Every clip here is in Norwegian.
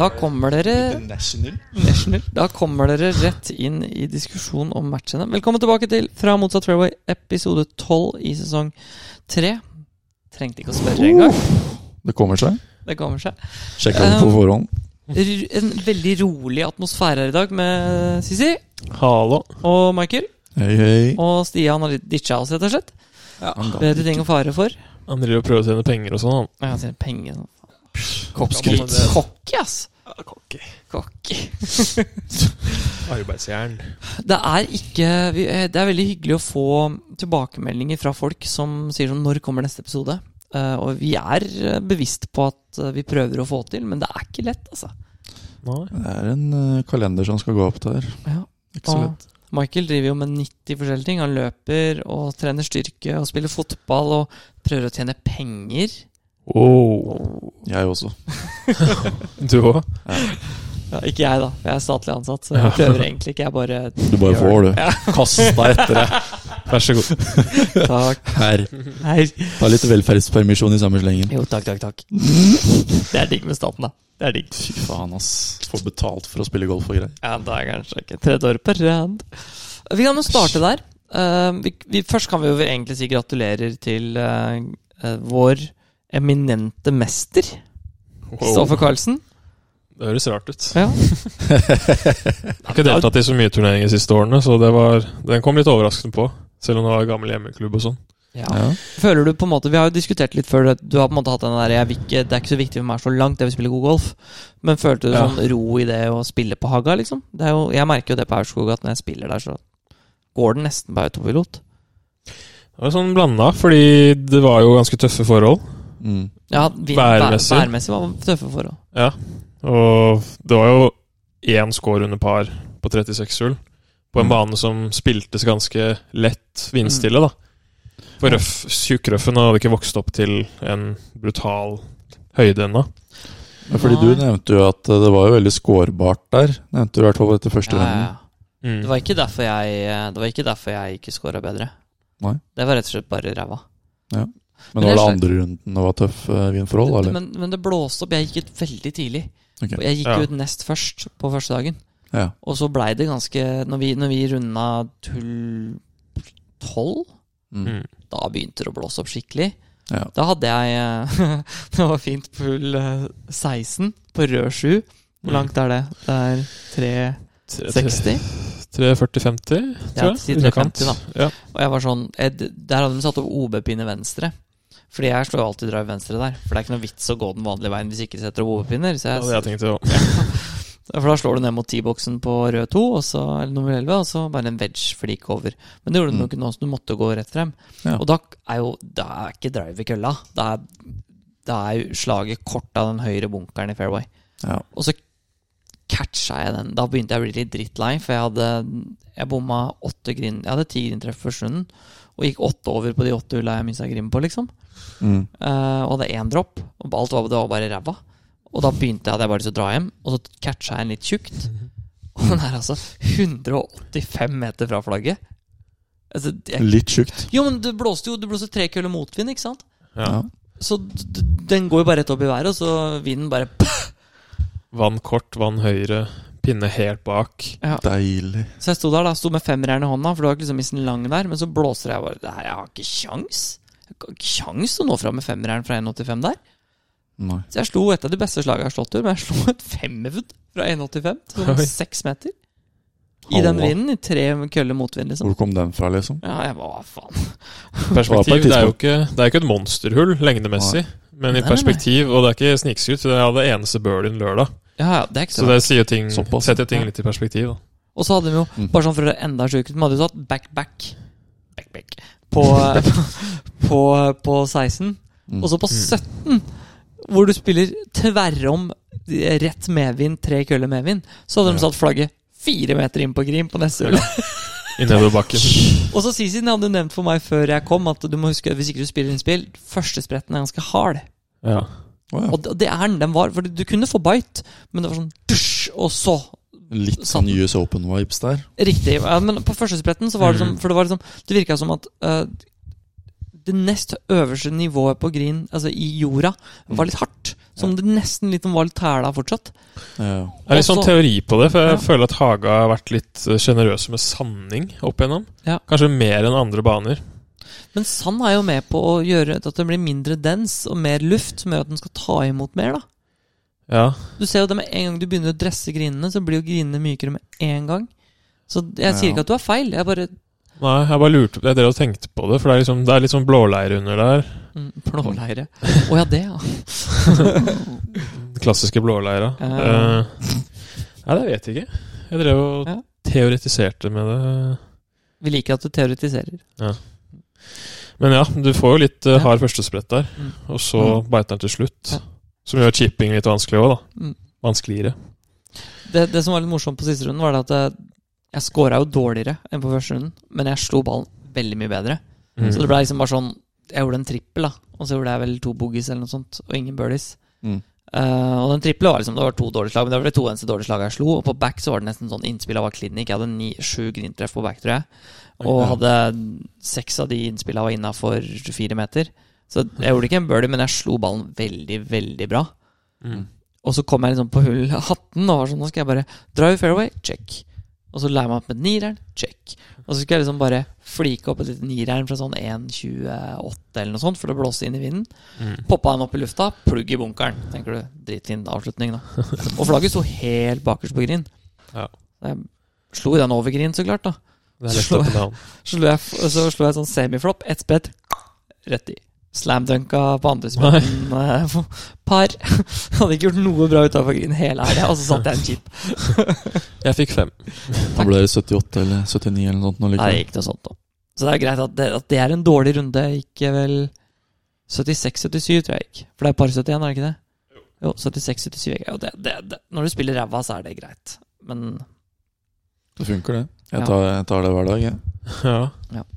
Da kommer dere National. National. Da kommer dere rett inn i diskusjon om matchene. Velkommen tilbake til Fra motsatt fairway, episode 12 i sesong 3. Trengte ikke å spørre engang. Det kommer seg. Det kommer seg. Sjekka det på Um, forhånd. En veldig rolig atmosfære her i dag med Sisi Hallo. og Michael. Hei, hei. Og Stian har litt ditcha oss, rett og slett. Bedre ting å fare for. Han driver og prøver å tjene penger og sånn. han. Ja, til penger sånn. Kokk, Cocky, ass. Cocky. Cocky. Arbeidsjern. Det er ikke eh, Det er veldig hyggelig å få tilbakemeldinger fra folk som sier sånn Når kommer neste episode? Eh, og vi er eh, bevisst på at vi prøver å få til, men det er ikke lett, altså. Nei. Det er en kalender som skal gå opp der. Ja. Ikke så lett. Michael driver jo med 90 forskjellige ting. Han løper og trener styrke og spiller fotball og prøver å tjene penger. Oh. Jeg også. Du òg? Ja, ikke jeg, da. Jeg er statlig ansatt, så jeg prøver egentlig ikke. Jeg bare Du bare Gjør får, du. Ja. Kast deg etter det. Vær så god. Takk. Her. Her. Ta litt velferdspermisjon i samme slengen. Jo, takk, takk, takk. Det er digg med staten, da. Det er digg. Fy faen, ass. Får betalt for å spille golf og greier. Ja, da er kanskje ikke tredje året på rad. Vi kan jo starte der. Uh, vi, vi, først kan vi jo egentlig si gratulerer til uh, uh, vår eminente mester, Kristoffer Carlsen. Det høres rart ut. Ja. Jeg har ikke deltatt i så mye turneringer de siste årene, så det var, den kom litt overraskende på. Selv om det var gammel hjemmeklubb og sånn. Ja. Ja. Føler du på en måte Vi har jo diskutert litt før. Du har på en måte hatt den der jeg ikke, Det er ikke så viktig for meg så langt, jeg vil spille god golf. Men følte du Ja. sånn ro i det å spille på Haga, liksom? Det er jo, jeg merker jo det på Aurskog at når jeg spiller der, så går det nesten på autopilot. Det var sånn blanda, fordi det var jo ganske tøffe forhold. Mm. Ja, Værmessig. Vær, værmessig var tøffe forhold. Ja. Og det var jo én score under par på 36 hull. På en Mm. bane som spiltes ganske lett vindstille, da. For røff, tjukkrøffen hadde ikke vokst opp til en brutal høyde ennå. Ja, fordi du nevnte jo at eh, det var jo veldig skårbart der. Nevnte du i hvert fall etter første Ja, ja, runden. ja. Mm. Det var ikke derfor jeg Det var ikke derfor jeg ikke scora bedre. Nei. Det var rett og slett bare ræva. Men Men var det er andre runden det var tøff eh, vindforhold, eller? Men, men det blåste opp. Jeg gikk ut veldig tidlig. Okay. Jeg gikk Ja. ut nest først på første dagen. Ja. Og så blei det ganske Når vi, når vi runda hull tolv, Mm. Mm. da begynte det å blåse opp skikkelig. ja. Da hadde jeg eh, Det var fint full eh, 16 på rød 7. Hvor Mm. langt er det? Det er 360? 340-50, Ja, tror jeg. Ja, Underkant. 350 da. Ja. Og jeg var sånn jeg, Der hadde de satt opp OB-pinne venstre. Fordi jeg slår jo alltid drive venstre der. For det er ikke noe vits å gå den vanlige veien hvis ikke du setter opp OB-pinner. Så Det jeg, tenkte jeg tenkt òg. For da slår du ned mot T-boksen på rød 2, og så, eller nummer 11, og så bare en wedge-flik over. Men det gjorde du Mm. nok nå, så du måtte gå rett frem. Ja. Og da er jo Da er ikke drive i kølla. Da er, da er jo slaget kort av den høyre bunkeren i fairway. ja. Og så catcha jeg den. Da begynte jeg å bli litt drittlei, for jeg hadde Jeg bomma åtte green Jeg hadde ti grindtreff første runden, og gikk åtte over på de åtte hulla jeg mista grim på, liksom. Mm. Uh, og hadde én dropp, og alt var, det var bare ræva. Og da begynte jeg, hadde jeg bare lyst til å dra hjem, og så catcha jeg en litt tjukt. Og den er altså 185 meter fra flagget. Altså, jeg, Litt tjukt. jo, men det blåste jo Det blåste tre køller motvind, ikke sant? Ja. Ja. Så den går jo bare rett opp i været, og så vinden bare Vann kort, vann høyre, pinne helt bak. Deilig. Så jeg sto der da, sto med femmeren i hånda, for det var ikke liksom isen lang der. Men så blåser jeg bare det her, Jeg har ikke kjangs Jeg har ikke kjangs å nå fram med femmeren fra 1,85 der. Nei. Så jeg slo et av de beste slagene jeg har slått ut, men jeg slo et femmerwood fra 1,85 til sånn seks meter. I den vinden, i tre køller motvind, liksom. Hvor kom den fra, liksom? Ja, jeg bare, hva faen. Perspektiv, det er jo ikke, det er ikke et monsterhull lengdemessig, men i nei, perspektiv, og det er ikke snikskryt, for jeg hadde eneste birdien lørdag. Ja, ja, det er ikke så det sier ting, Såpass. setter ting Ja. litt i perspektiv. Da. Og så hadde vi jo, Mm. bare sånn for å det enda sjukere, vi hadde jo tatt back-back Back-back på, på, på 16. Mm. Og så på 17, hvor du spiller tverrom rett medvind, tre køller medvind, så hadde de satt flagget fire meter inn på Grim på neste hull. I nedoverbakken. Og så Sisi hadde nevnt for meg før jeg kom, at du må huske at hvis ikke du spiller innspill, første spretten er ganske hard. Ja. Oh, ja. Og det- er den. Den var, for du kunne få bite, men det var sånn dusj, og så Litt sånn US Open-vibes der. Riktig. Ja, men på første spretten så var det sånn. For det var liksom Det virka som at uh, det nest øverste nivået på green, altså i jorda, var litt hardt. Som det nesten litt var litt tæla fortsatt. Ja. Det er litt sånn teori på det, for jeg Ja. føler at Haga har vært litt eh, sjenerøse med sanding opp igjennom. Ja. Kanskje mer enn andre baner. Men sand er jo med på å gjøre at det blir mindre dens og mer luft, som gjør at den skal ta imot mer. da Ja, Du ser jo det med en gang du begynner å dresse grinene, så blir jo grinene mykere med en gang. Så jeg sier Ja. ikke at du har feil. Jeg bare Nei, jeg bare lurte Jeg drev og tenkte på det, for det er, liksom, det er litt sånn blåleire under der. mm, Blåleire. Å ja, det, ja. Den klassiske blåleira. Uh. Uh, nei, det vet jeg ikke. Jeg drev og Ja. teoretiserte med det. Vi liker at du teoretiserer. Men ja, du får jo litt uh, hard førstesprett der, Mm. og så beiter den til slutt. Ja. Som gjør chipping litt vanskelig òg, da. Mm. Vanskeligere. Det, det som var litt morsomt på siste runden, var det at jeg, jeg scora jo dårligere enn på første runden, men jeg slo ballen veldig mye bedre. Mm. Så det ble liksom bare sånn Jeg gjorde en trippel, da, og så gjorde jeg vel to boogies eller noe sånt, og ingen birdies. Mm. Uh, og den trippelen var liksom Det var to dårlige slag, men det var de to eneste dårlige slagene jeg slo. Og på back så var det nesten sånn innspill av klinikk. Jeg hadde ni, sju grintreff på back, tror jeg. Og hadde seks av de innspillene var innafor fire meter. Så jeg gjorde ikke en birdie, men jeg slo ballen veldig, veldig bra. Mm. Og så kom jeg liksom på hull 18 og var sånn Nå skal jeg bare dra i fairway, check. Og så jeg meg opp med nireren, check. Og så skulle jeg liksom bare flike opp et lite nireren fra sånn 1,28 eller noe sånt, for det blåste inn i vinden. Mm. Poppa den opp i lufta, plugg i bunkeren. Tenker du, Dritfin avslutning, da. Og flagget sto helt bakerst på grind. Ja. Jeg slo den over grind, så klart, da. Så slo jeg, så slo jeg sånn semiflopp, ett spett, rett i. Slamdunka på andre spørsmål eh, Par. Hadde ikke gjort noe bra utafor green hele helga, og så satt jeg en chip. Jeg fikk fem. Da ble det 78 eller 79 eller noe sånt. nå Nei, det gikk noe sånt, da. Så det er greit at det, at det er en dårlig runde. Ikke vel 76-77, tror jeg ikke. For det er par 71, er det ikke det? Jo, 76-77. Det, det, det, når du spiller ræva, så er det greit. Men Det funker, det. Jeg tar, jeg tar det hver dag, jeg. Ja. Ja.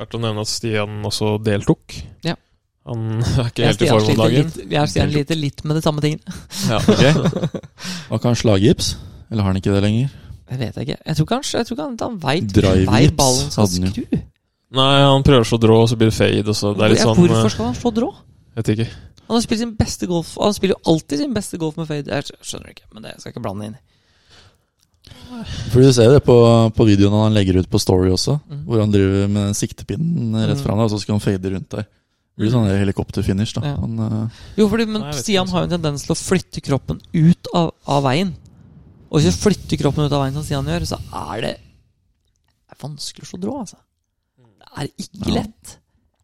Verdt å nevne at Stian også deltok. Ja. Han er ikke helt i form om dagen. litt, jeg Stian sliter litt med de samme tingene. Ja, ok. Har ikke han slaggips? Eller har han ikke det lenger? Det vet jeg ikke. Jeg tror kanskje jeg tror ikke han, han veit hvor ballen skal skru. Nei, han prøver å slå drå, og så blir det fade. Og så det er litt Ja, sånn Hvorfor eh, skal han slå drå? Vet ikke. Han har spilt sin beste golf Han spiller jo alltid sin beste golf med fade. Jeg skjønner ikke, men det skal jeg ikke blande inn i. For Du ser det på, på videoen han legger ut på Story også, mm. hvor han driver med den siktepinnen rett fra fram, og så skal han fade rundt der. Det blir sånn helikopterfinish, da. Ja. Han, uh, Jo, fordi, men Nei, Stian har jo en tendens til å flytte kroppen ut av, av veien. Og hvis du flytter kroppen ut av veien, som Stian gjør, så er det, det er vanskelig å slå drå, altså. Det er ikke Ja.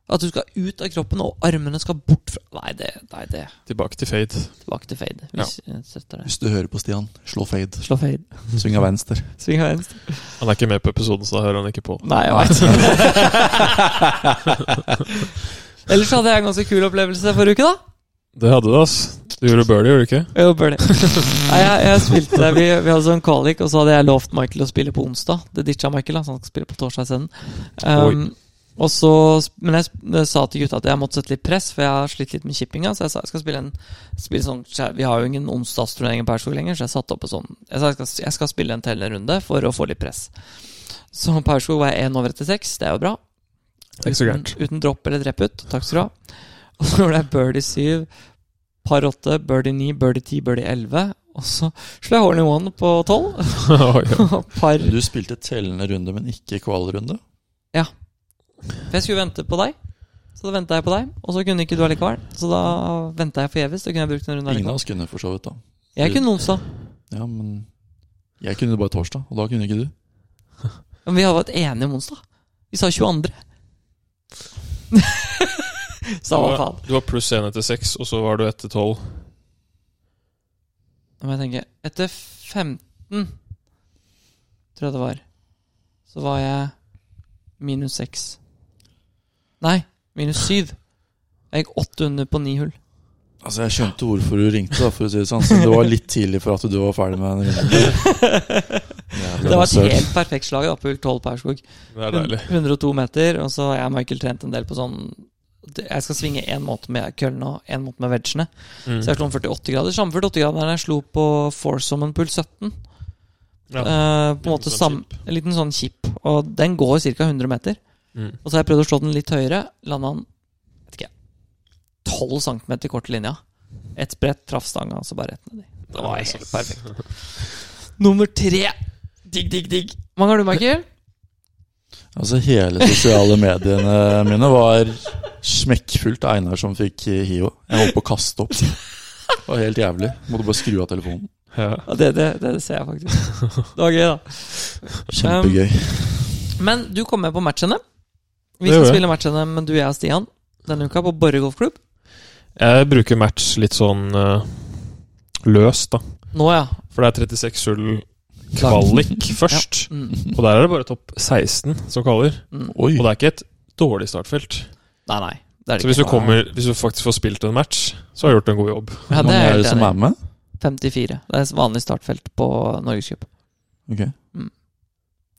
At du skal ut av kroppen, og armene skal bort fra Nei, det, nei, det Tilbake til fade. Tilbake til fade. Hvis ja. det. hvis du hører på Stian, slå fade. Slå fade. Sving av venstre. Sving av venstre. Han er ikke med på episoden, så da hører han ikke på. Nei, jeg veit. Ellers hadde jeg en ganske kul opplevelse forrige uke, da. Det hadde du, ass. Du gjorde birdie, gjorde du ikke? Jo, birdie. Nei, jeg, jeg spilte vi, vi hadde sånn kvalik, og så hadde jeg lovt Michael å spille på onsdag. Det ditcha Michael, da, så han skal spille på torsdag isteden. Um, og så, men jeg, sa til gutta at jeg måtte sette litt press, for jeg har slitt litt med chippinga. Så jeg sa jeg skal spille en spille sånn, Vi har jo ingen onsdagsturnering på Powerskog lenger, så jeg satte opp en sånn Jeg sa jeg skal, jeg skal spille en tellende runde for å få litt press. Så Powerskog var jeg én over etter seks, det er jo bra. Ikke så. Uten, uten dropp eller drepp ut. Takk skal du ha. Og så gjorde jeg birdie 7, par 8, birdie 9, birdie 10, birdie 11. Og så slo jeg hole in one på 12. Oi, ja. Par Du spilte tellende runde, men ikke kvalrunde? For jeg skulle vente på deg. Så da venta jeg på deg, og så kunne ikke du allikevel. Så da venta jeg forgjeves. Ingen av oss kunne for så vidt, da. Jeg kunne onsdag. Ja, men jeg kunne det bare torsdag, og da kunne ikke du. Men vi hadde vært enige om onsdag. Vi sa 22. Samme Du var- faen. Du var pluss én etter seks, og så var du etter tolv. Nå må jeg tenke. Etter 15, tror jeg det var, så var jeg minus 6. Nei, minus syv. Jeg gikk åtte under på ni hull. Altså, Jeg skjønte hvorfor du ringte, da, for å si det sånn. Så det var litt tidlig for at du var ferdig med den runden. Det var et helt perfekt slag da, på hull 12 på Aurskog. Det er deilig. 102 meter, og så har jeg og Michael trent en del på sånn Jeg skal svinge én måte med køllene og én måte med wedgene. Mm. Så jeg slo om 48 grader. Samme 48 grader når jeg slo på foursomen pull 17. Ja. uh, på en måte sånn sam. En liten sånn chip. Og den går ca. 100 meter. Mm. Og så har jeg prøvd å slå den litt høyere. Landa den vet ikke, 12 cm kort linja. Ett brett traff stanga, og så bare rett nedi. Det var helt perfekt. Nummer tre. Digg, digg, digg. Hvor mange har du, Michael? Altså Hele sosiale mediene mine var smekkfullt av Einar som fikk Hio. Jeg holdt på å kaste opp. Det var helt jævlig. Måtte bare skru av telefonen. Ja. Ja, det, det, det ser jeg faktisk. Det var gøy, da. Kjempegøy. Men du kom med på matchene. Vi skal spille matchene, men du, jeg og Stian, denne uka på Borre golfklubb. Jeg bruker match litt sånn uh, løst, da. Nå, ja. For det er 36 hull kvalik først. Mm, Og der er det bare topp 16 som kaller. mm. Oi. Og det er ikke et dårlig startfelt. Nei, nei. Det er det Så hvis du, kommer, hvis du faktisk får spilt en match, så har du gjort en god jobb. Ja, det er er det som er med? 54. Det er vanlig startfelt på Norgescup. Ok.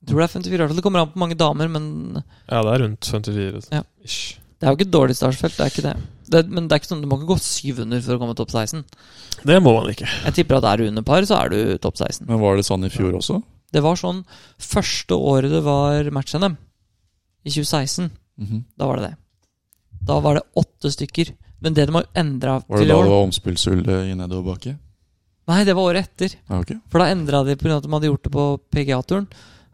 Jeg tror det er 54 i hvert fall. Det kommer an på mange damer, men Ja, det er rundt 54. Ja. Ish. det er jo ikke et dårlig startfelt. Det er ikke det. det men det er ikke sånn, du må ikke gå 700 for å komme topp 16. Det må man ikke. Jeg tipper at er du under par, så er du topp 16. Men var det sånn i fjor også? Det var sånn første året det var match-NM, i 2016. Mhm. Da var det det. Da var det åtte stykker. Men det de har endra Var det da det var omspillshull i nedoverbakke? Nei, det var året etter. Ah, okay. For da endra de pga. at de hadde gjort det på PGA-turen.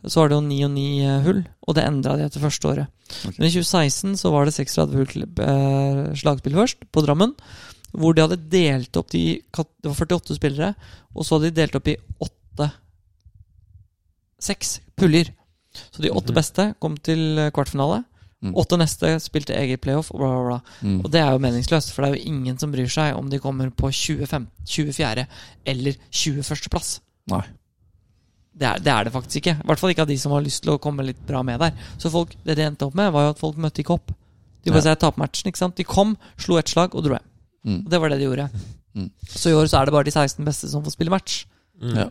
Så var det jo 9 og ni eh, hull, og det endra de etter første året. Okay. Men i 2016 så var det 36 hull eh, slagspill først, på Drammen. Hvor de hadde delt opp de Det var 48 spillere, og så hadde de delt opp i åtte Seks puljer. Så de åtte Mhm. beste kom til kvartfinale. Mm. Åtte neste spilte eget playoff, og bla, bla, bla. Mm. Og det er jo meningsløst, for det er jo ingen som bryr seg om de kommer på 25, 24. eller 21. plass. Nei. Det er, det er det faktisk ikke. I hvert fall ikke av de som har lyst til å komme litt bra med der. Så folk, det de endte opp med, var jo at folk møtte ikke opp. De bare Ja. sier tapmatchen, ikke sant. De kom, slo ett slag og dro hjem. Mm. Og det var det de gjorde. Mm. Så i år så er det bare de 16 beste som får spille match. Mm. Ja.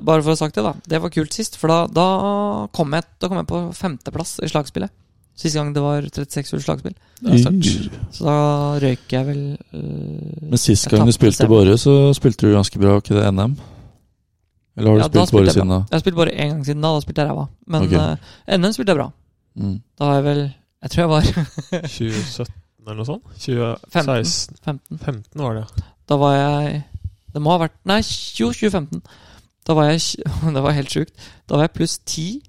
Bare for å ha sagt det, da. Det var kult sist, for da, da, kom, jeg, da kom jeg på femteplass i slagspillet. Siste gang det var 36 hull slagspill. Så da røyk jeg vel øh, Men sist gang du spilte stemmen. Så spilte du ganske bra, ikke det NM? Eller har du Ja, spilt bare siden da? Jeg har spilt bare én gang siden da. Da spilte jeg ræva. Men okay. uh, NM spilte jeg bra. Mm. Da har jeg vel Jeg tror jeg var 2017 eller noe sånt? 15. 2016 15. 15 var det. Da var jeg Det må ha vært Nei, jo, 2015. Da var jeg Det var helt sjukt. Da var jeg pluss 10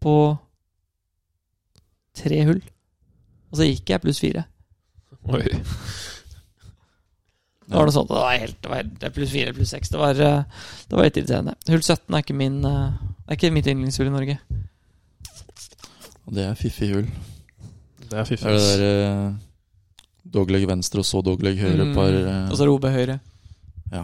på tre hull. Og så gikk jeg pluss 4. Oi. Det var noe sånt. Det var helt, det var helt det pluss fire, pluss seks. Det var, eh, det var litt irriterende. Hull 17 er ikke min eh, Det er ikke mitt yndlingshull i Norge. Det er fiffig hull. Det er fiffig. Er det der eh, dogleg venstre og så dogleg høyre Mm. par eh, Og så Robe høyre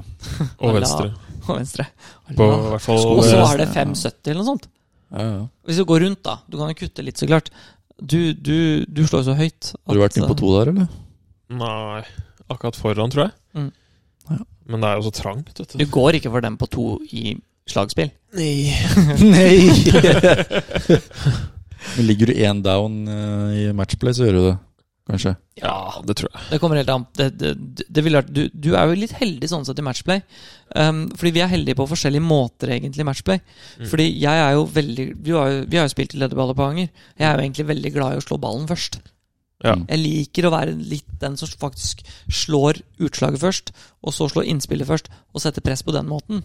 Og venstre. og venstre. På hvert fall Og så eh, er det 570 eller noe sånt. Ja, ja. Hvis du går rundt, da. Du kan jo kutte litt, så klart. Du, du, du slår jo så høyt. Har du vært inne på to der, eller? Nei, akkurat foran, tror jeg. Mm. Ja. Men det er jo så trangt, vet Du går ikke for dem på to i slagspill. Nei. Nei! Men ligger du én down eh, i matchplay, så gjør du det. Kanskje. Ja, det tror jeg. Det kommer helt an det, det, det vært, du, du er jo litt heldig sånn sett i matchplay. Um, fordi vi er heldige på forskjellige måter egentlig i matchplay. Mm. Fordi jeg er jo veldig Vi har jo, vi har jo spilt i lederball på Anger. Jeg er jo egentlig veldig glad i å slå ballen først. Ja. Mm. Jeg liker å være litt den som faktisk slår utslaget først, og så slår innspillet først, og setter press på den måten.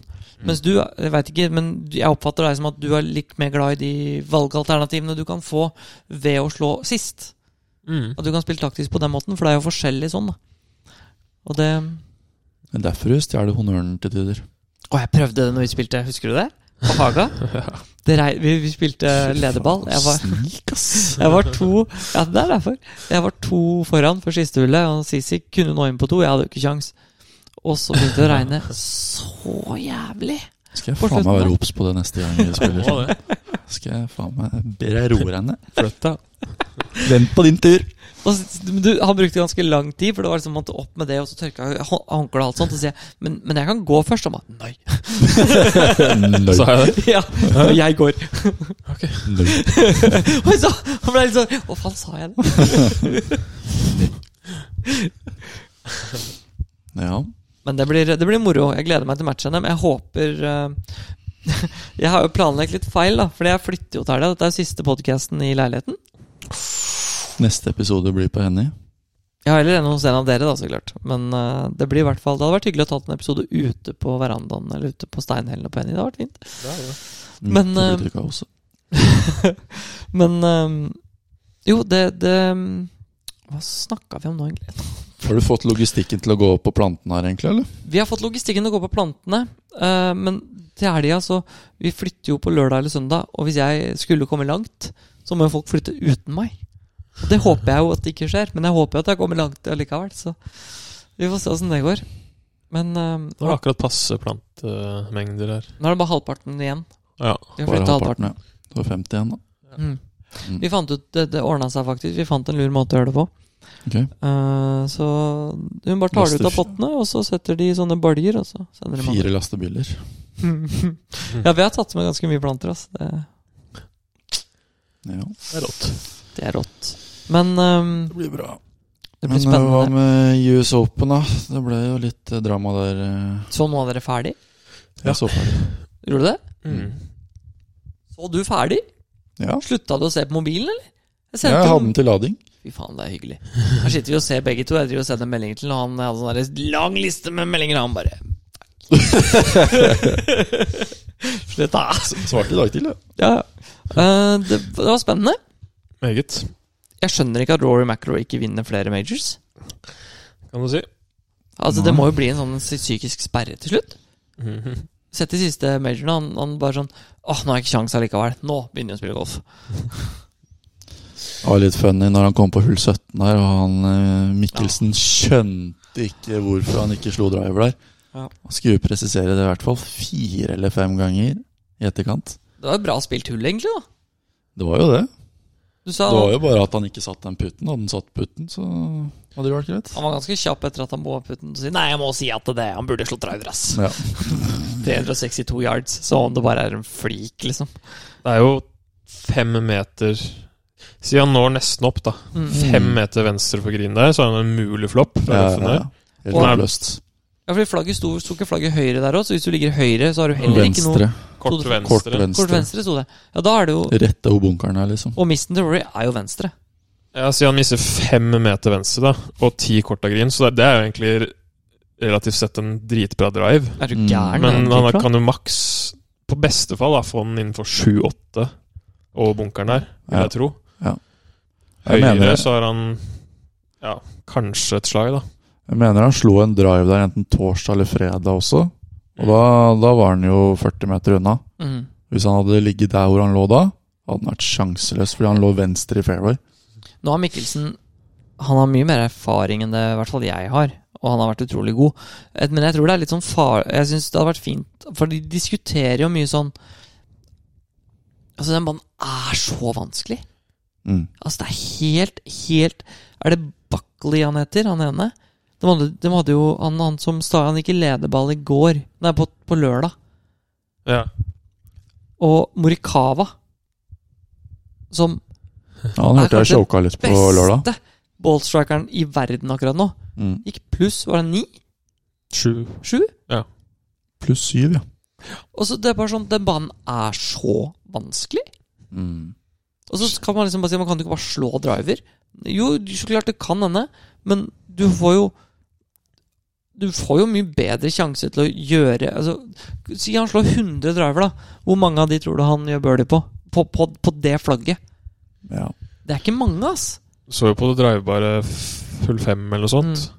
Mens du, jeg veit ikke, men jeg oppfatter deg som at du er litt mer glad i de valgalternativene du kan få ved å slå sist. Mm. At du kan spille taktisk på den måten, for det er jo forskjellig sånn, da. Og det Det er derfor du stjeler honnøren til tider. Å, jeg prøvde det når vi spilte, husker du det? På Haga. Det rei, vi, vi spilte ledeball. Jeg var, jeg var to Ja, det er derfor. Jeg var to foran for siste hullet, og Sisi kunne nå inn på to. Jeg hadde jo ikke kjangs. Og så begynte det å regne så jævlig. Skal jeg faen meg være obs på det neste gang vi spiller? Skal jeg faen meg ber jeg roe deg ned? Flytt deg. Vent på din tur! Og du, han brukte ganske lang tid, for det var liksom måtte opp med det, og så tørka jeg håndkleet og alt sånt. Og så sier jeg men, men jeg kan gå først. Han bare nei. nei. Sa jeg det? Ja, og jeg går. Nøy. Og så han ble litt sånn Hva faen sa jeg det? Ja. Men det blir, det blir moro. Jeg gleder meg til matchen. Men jeg håper uh, Jeg har jo planlagt litt feil, da. Fordi jeg flytter jo til helga. Dette er siste podkasten i leiligheten. Neste episode blir på Henny. Ja, eller en hos en av dere, da, så klart. Men uh, det blir i hvert fall Det hadde vært hyggelig å ta en episode ute på verandaen eller ute på steinhellene og Henny. Det hadde vært fint. Midt Men, i eh, flytterkaoset. Men eh, jo, det, det Hva snakka vi om nå, egentlig? Har du fått logistikken til å gå opp på plantene her, egentlig? eller? Vi har fått logistikken til å gå på plantene, Uh, men til helga så Vi flytter jo på lørdag eller søndag, og hvis jeg skulle komme langt, så må jo folk flytte uten meg. Og det håper jeg jo at det ikke skjer, men jeg håper jo at jeg kommer langt allikevel. Så vi får se åssen det går. Men eh, Det var akkurat passe plantemengder her. nå er det bare halvparten igjen. Ja. Bare halvparten, halvparten. ja. Det var 50 igjen, da. Mm. Mm. Vi fant ut Det, det ordna seg faktisk. Vi fant en lur måte å gjøre det på. Okay. Uh, så hun bare tar det ut av pottene, og så setter de i sånne baljer, og så sender de Fire lastebiler. ja, vi har tatt med ganske mye planter, altså. Det, Ja, Det er rått. det er rått. Men um, det blir bra. det blir Men hva spennende. med US Open, da? Det ble jo litt eh, drama der. eh. Så nå er dere ferdig? Ja. Jeg så ferdig. Gjorde du det? Mm. Så du ferdig? Ja, Slutta du å se på mobilen, eller? Jeg jeg hadde den til lading. Fy faen, det er hyggelig. Her sitter vi og ser begge to. Jeg driver og sender melding til han. Jeg hadde sånn lang liste med meldinger, og han bare Slutt, da. Svarte i dag til, ja. Ja. Eh, det, det var spennende. Meget, Jeg skjønner ikke at Rory McIlroy ikke vinner flere majors. kan du si. Altså, Det må jo bli en sånn psykisk sperre til slutt. Mhm. Sett de siste majorene, han, han bare sånn Åh, nå har jeg ikke kjangs allikevel. Nå begynner jeg å spille golf. Det var litt funny når han kom på hull 17 der, og han Mikkelsen Mikkelsen skjønte ikke hvorfor han ikke slo driver der. Ja. Han skulle presisere det i hvert fall fire eller fem ganger i etterkant. Det var et bra spilt hull, egentlig. da Det var jo det. Du sa Det var jo bare at han ikke satt den putten. Hadde han satt putten, så hadde det vært greit. Han var ganske kjapp etter at han må putten og si Nei, jeg må si at det Han burde slått driver, ass. Ja. 362 yards, så om det bare er en flik, liksom. Det er jo fem meter Si han når nesten opp, da. Mm. Fem meter venstre for green der, så er han en mulig flopp. Ja, ja, ja. Helt. Ja, fordi flagget sto, sto ikke flagget høyre der òg, så hvis du ligger høyre, så har du heller ikke noe Venstre. Kort Kort venstre. Kort Kort venstre. sto det. Ja, da er det jo Rett over bunkeren her, liksom. Og misten til Rory er jo venstre. Ja, siden han mister fem meter venstre, da, og ti kort av green, så det, er jo egentlig relativt sett en dritbra drive. Er du gæren? Men han kan jo maks, på beste fall, da, få den innenfor sju-åtte og bunkeren der, vil Ja. jeg tro. Jeg Høyre mener, så har han ja, kanskje et slag, da. Jeg mener han slo en drive der enten torsdag eller fredag også. Og da, da var han jo 40 meter unna. Mm. Hvis han hadde ligget der hvor han lå da, hadde han vært sjanseløs, fordi han lå venstre i fairway. Nå har Mikkelsen Han har mye mer erfaring enn det i hvert fall jeg har. Og han har vært utrolig god. Men jeg tror det er litt sånn far... Jeg synes det hadde vært fint For de diskuterer jo mye sånn Altså, den banen er så vanskelig. Mm. Altså, det er helt, helt Er det Buckley han heter, han ene? De hadde, de hadde jo han, han som sta, han gikk i lederball i går, nei, på, på lørdag. Ja. Og Morikawa, som Ja, han hørte jeg choka litt på lørdag. beste ballstrikeren i verden akkurat nå, Mm. gikk pluss, var det ni? Sju. Sju? Ja. Pluss syv, ja. Og så det er bare sånn, Den banen er så vanskelig. Mm. Og så kan man liksom bare si Man kan ikke bare slå driver. Jo, så klart det kan hende, men du får jo Du får jo mye bedre sjanse til å gjøre altså, Si han slår 100 driver, da. Hvor mange av de tror du han gjør birdie på? På, på, på det flagget. ja. Det er ikke mange, ass. Så jo på det drivbare full fem eller noe sånt. Mm.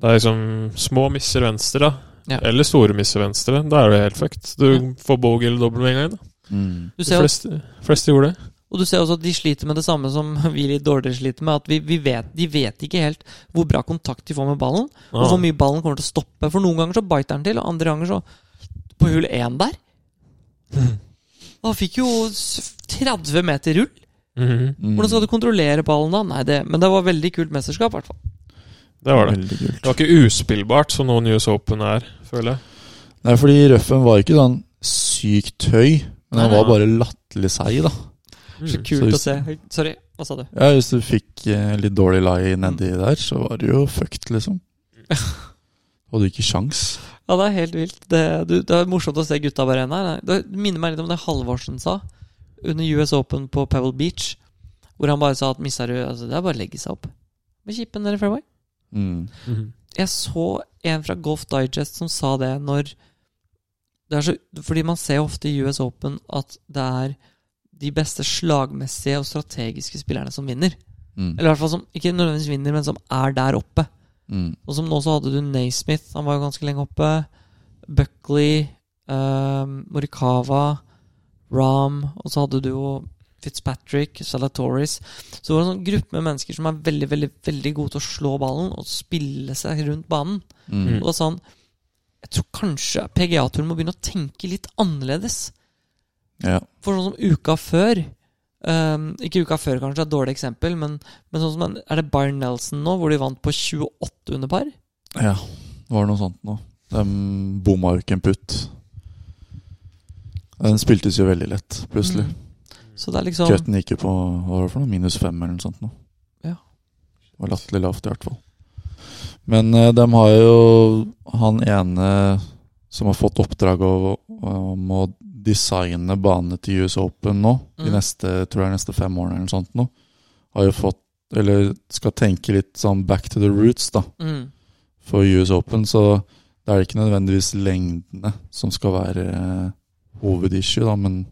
Det er liksom små misser venstre, da. Ja. Eller store misser venstre. Da er det helt fucked. Du Ja. får bogey eller dobbel med en gang. da Mm. Du De fleste, fleste gjorde det. Og du ser også at de sliter med det samme som vi litt dårligere sliter med. At vi, vi vet, De vet ikke helt hvor bra kontakt de får med ballen, og Ah. hvor mye ballen kommer til å stoppe. For noen ganger så biter den til, og andre ganger så På hull én der Han fikk jo 30 meter rull. Mm -hmm. Hvordan skal du kontrollere ballen da? Nei, det, Men det var veldig kult mesterskap, i hvert fall. Det var det. Det var ikke uspillbart, som noen US Open er, føler jeg. Nei, fordi røffen var ikke sånn sykt høy, men han var bare latterlig seig, da. Så Mm. kult Så å se. Sorry, hva sa du? Ja, Hvis du fikk eh, litt dårlig lie nedi der, så var du jo fucked, liksom. Hadde ikke sjans. Ja, det er helt vilt. Det, du, det er morsomt å se gutta bare nei, nei. Det minner meg litt om det Halvorsen sa under US Open på Pebble Beach. Hvor han bare sa at misser du altså, Det er bare å legge seg opp med kippen eller fairway. Mm. Mhm. Jeg så en fra Golf Digest som sa det når det er så, Fordi man ser ofte i US Open at det er de beste slagmessige og strategiske spillerne som vinner. Mm. Eller i hvert fall som ikke nødvendigvis vinner, men som er der oppe. Mm. Og som nå så hadde du Naismith, han var jo ganske lenge oppe. Buckley, eh, Morikawa, Ram, og så hadde du jo Fitzpatrick, Salatoris. Så det var en sånn gruppe med mennesker som er veldig veldig, veldig gode til å slå ballen og spille seg rundt banen. Mm. Og sånn Jeg tror kanskje PGA-turen må begynne å tenke litt annerledes. Ja. For sånn som uka før um, Ikke uka før, kanskje, det er et dårlig eksempel, men, men sånn som Er det Byron Nelson nå, hvor de vant på 28 under par? ja. Det var noe sånt nå. De bomma jo ikke en putt. Den spiltes jo veldig lett, plutselig. Mm. Så det er liksom Cutten gikk jo på hva var det for noe, minus fem eller noe sånt. nå Ja. Det var latterlig lavt, i hvert fall. Men eh, de har jo han ene som har fått oppdrag om å designe banene til US Open nå, de Mm. neste, tror jeg neste fem årene eller noe sånt nå, har jo fått Eller skal tenke litt sånn back to the roots, da, mm. for US Open. Så det er ikke nødvendigvis lengdene som skal være eh, hovedissue, da, men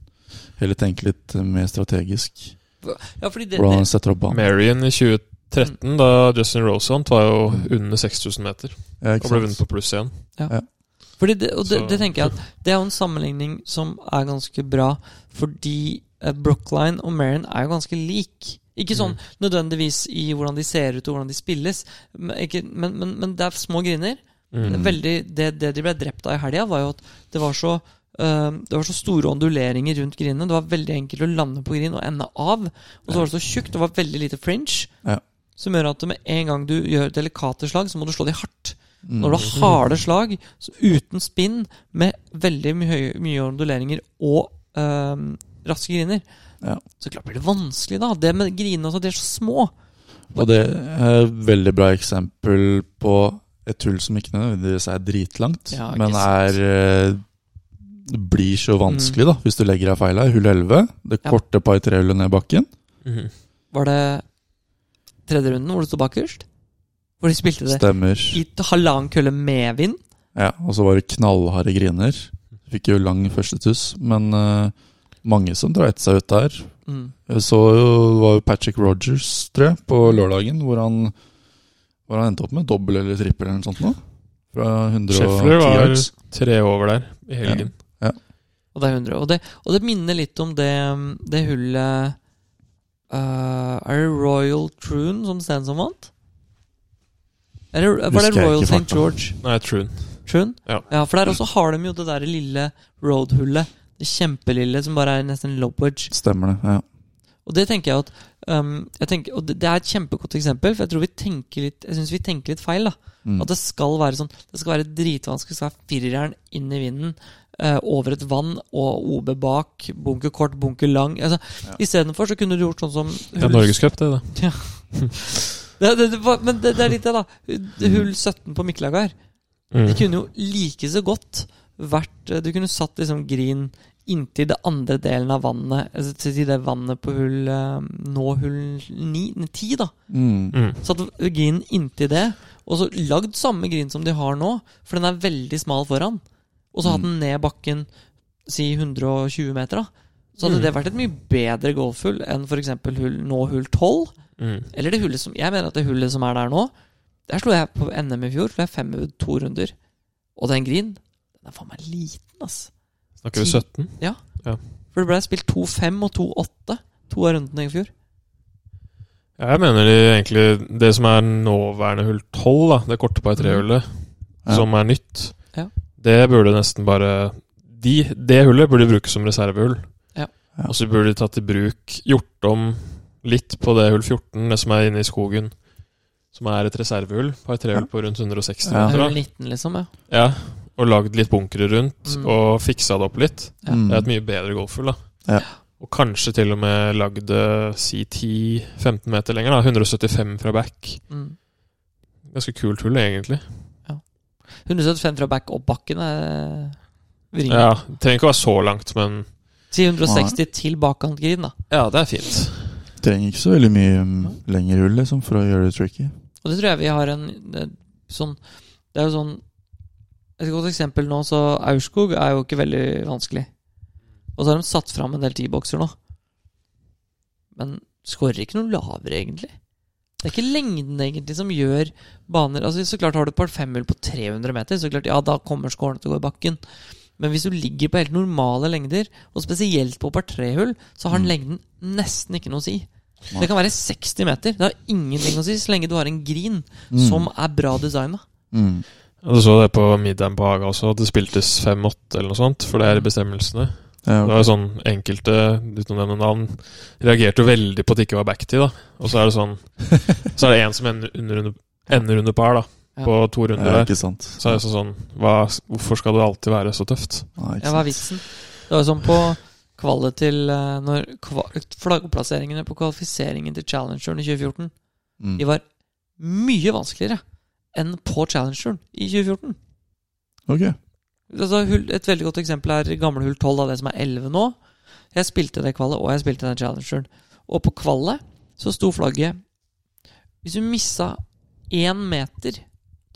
heller tenke litt mer strategisk. Ja, fordi det, Hvordan setter opp banen. Marion i 2013, da Justin Rosant var jo Mm. under 6000 meter Ja, og ble vunnet på pluss igjen. Fordi det, og det, det tenker jeg at det er jo en sammenligning som er ganske bra, fordi eh, Brookline og Marion er jo ganske lik. Ikke sånn nødvendigvis i hvordan de ser ut og hvordan de spilles, men, ikke, men, men, men det er små griner. Mm. Veldig, det, det de ble drept av i helga, var jo at det var så Uh, det var så store onduleringer rundt grinene. Det var veldig enkelt å lande på grin og ende av. Og så var det så tjukt. Det var veldig lite fringe. Ja. Som gjør at med en gang du gjør delikate slag, så må du slå de hardt. Mm. Når du har harde slag så uten spinn, med veldig mye, mye onduleringer og øh, raske griner, Ja. så klart blir det vanskelig, da. Det med grinene også, de er så små. Og det er et veldig bra eksempel på et hull som ikke nødvendigvis er dritlangt, Ja, men er eh, blir så vanskelig, da, hvis du legger deg feil her. Hull 11, det Ja. korte par trehullet ned bakken. Mhm. Var det tredje runden hvor du sto bakerst? Hvor de spilte det Stemmer. i halvannen kølle med vind? Ja, og så var det knallharde griner. Fikk jo lang første tuss, men eh, mange som dreit seg ut der. Mm. Jeg så jo, det var jo Patrick Rogers, tror jeg, på lørdagen, hvor han, hvor han endte opp med dobbel eller trippel eller noe sånt nå. Fra 110 Scheffler var yards. tre over der i helgen. Og det er 100. Og det, og det minner litt om det, det hullet øh, Er det Royal Troon som Stenson vant? Eller var det Royal St. George? Nei, Troon. Troon? Ja. For der også har de jo det der lille road-hullet. Det kjempelille som bare er nesten lobwedge. Stemmer det. ja. Og det tenker jeg at um, jeg tenker, Og det, det er et kjempegodt eksempel, for jeg tror vi tenker litt Jeg synes vi tenker litt feil. da Mm. At det skal være sånn Det skal være dritvanskelig. Det skal være fireren inn i vinden. eh, over et vann og OB bak. Bunker kort, bunker lang. Altså, Ja. Istedenfor så kunne du gjort sånn som Det er Norgescup, det, da. det, det, det, Men det, det er litt det, da. Hull 17 på Miklagard. Mm. Det kunne jo like så godt vært eh, Du kunne satt liksom green inntil det andre delen av vannet. Altså til det vannet på hull eh, Nå hull 9, 10, da. Mm. Mm. Satt green inntil det, og så lagd samme green som de har nå, for den er veldig smal foran. Og så hatt den ned bakken si 120 meter, da. Så hadde Mm. det vært et mye bedre golfhull enn f.eks. Hull, nå hull 12. Mm. Eller det hullet som Jeg mener at det hullet som er der nå Der slo jeg på NM i fjor, slo jeg fem ut to runder. Og den green, den er faen meg liten, ass. Snakker vi Ti. 17? For det ble spilt 2-5 og 2-8 to av rundene i fjor. Ja, jeg mener de, egentlig det som er nåværende hull 12, da, det korte par tre-hullet, Ja. som er nytt, Ja. det burde nesten bare de, Det hullet burde brukes som reservehull. Ja. Ja. Og så burde de tatt i bruk Gjort om litt på det hull 14, det som er inne i skogen. Som er et reservehull. Par trehull på rundt 160 Ja. meter. Hull 19, liksom. ja Ja, og lagd litt bunkere rundt, Mm. og fiksa det opp litt. Ja. Mm. Det er et mye bedre golfhull, da. Ja. Og kanskje til og med lagd si 10-15 meter lenger, da. 175 fra back. mm. Ganske kult hull, egentlig. 175 fra back opp bakken er vringer. Ja, trenger ikke å være så langt, men Si 160 til bakkantgreen, da. ja, det er fint. Trenger ikke så veldig mye mm, lengre hull liksom, for å gjøre det tricky. Og det tror jeg vi har en det, sånn Det er jo sånn Et godt eksempel nå, så Aurskog er jo ikke veldig vanskelig. Og så har de satt fram en del T-bokser nå. Men skårer ikke noe lavere, egentlig. Det er ikke lengden egentlig som gjør baner Altså Så klart har du et par femhull på 300 meter, så klart, ja, da kommer skårene til å gå i bakken. Men hvis du ligger på helt normale lengder, og spesielt på par trehull, så har den lengden nesten ikke noe å si. Det kan være 60 meter. Det har ingenting å si så lenge du har en green Mm. som er bra designa. Mm. Du så det på middagen på Haga også, at det spiltes 5-8 eller noe sånt, for det er i bestemmelsene. Ja, Det var sånn Enkelte uten å nevne navn reagerte jo veldig på at det ikke var backtid. da Og så er det sånn Så er det en som ender under, under, ender under par da Ja. på to runder der. Så er det sånn, hva, Hvorfor skal det alltid være så tøft? Ja, ikke Ja, hva er vitsen? Det var jo sånn på kvalet til eh, Når kva, flaggplasseringene på kvalifiseringen til Challengeren i 2014 Mm. De var mye vanskeligere enn på Challengeren i 2014. Ok. Altså, et veldig godt eksempel er gamle hull 12 av det som er 11 nå. Jeg spilte det kvalet, og jeg spilte den challengeren. Og på kvalet så sto flagget Hvis du missa én meter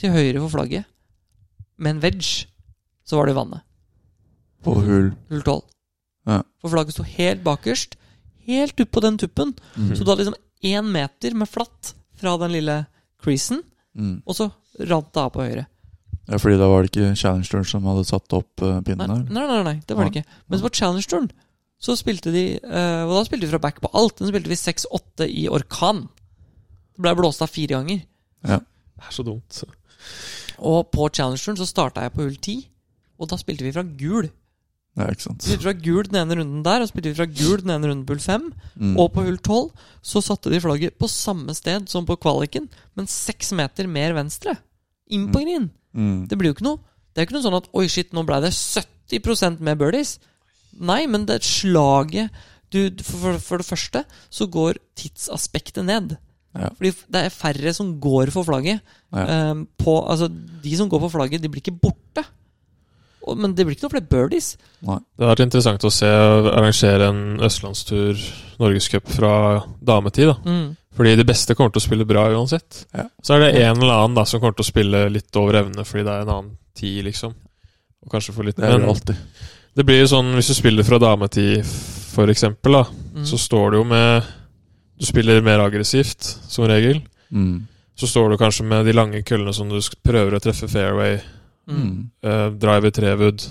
til høyre for flagget med en wedge, så var det i vannet. På hull. Hull 12. Ja. For flagget sto helt bakerst. Helt opp på den tuppen. Mm. Så du hadde liksom én meter med flatt fra den lille creasen, Mm. og så rant det av på høyre. Ja, fordi da var det ikke Challengeren som hadde satt opp uh, Nei, pinnen der nei, nei, nei, det var det ikke. Men på Challenge-turen så spilte de uh, Og da spilte vi fra back på alt. Den spilte vi 6-8 i orkan. Det ble blåst av fire ganger. Ja. Det er så dumt. Og på Challenge-turen så starta jeg på hull 10, og da spilte vi fra gul. Ja, ikke sant. Spilte fra gul den ene runden der, og spilte vi fra gul den ene runden på hull 5. Mm. Og på hull 12 så satte de flagget på samme sted som på kvaliken, men seks meter mer venstre. Inn på green. Mm. Det blir jo ikke noe Det er jo ikke noe sånn at Oi, shit, nå ble det 70% med birdies. Nei, men det slaget du, for, for det første så går tidsaspektet ned. Ja. Fordi det er færre som går for flagget. Ja. Ehm, på, altså, de som går for flagget, de blir ikke borte. Og, men det blir ikke noe flere birdies. Nei. Det har vært interessant å se arrangere en østlandstur norgescup fra dametid. da Mm. Fordi de beste kommer til å spille bra uansett. Ja. Så er det en eller annen da som kommer til å spille litt over evne fordi det er en annen tid, liksom. Og kanskje få litt Det er det det blir jo sånn hvis du spiller fra dametid, for eksempel, da, Mm. så står det jo med Du spiller mer aggressivt, som regel. Mm. Så står du kanskje med de lange køllene som du prøver å treffe fairway, Mm. Uh, eh, driver trewood,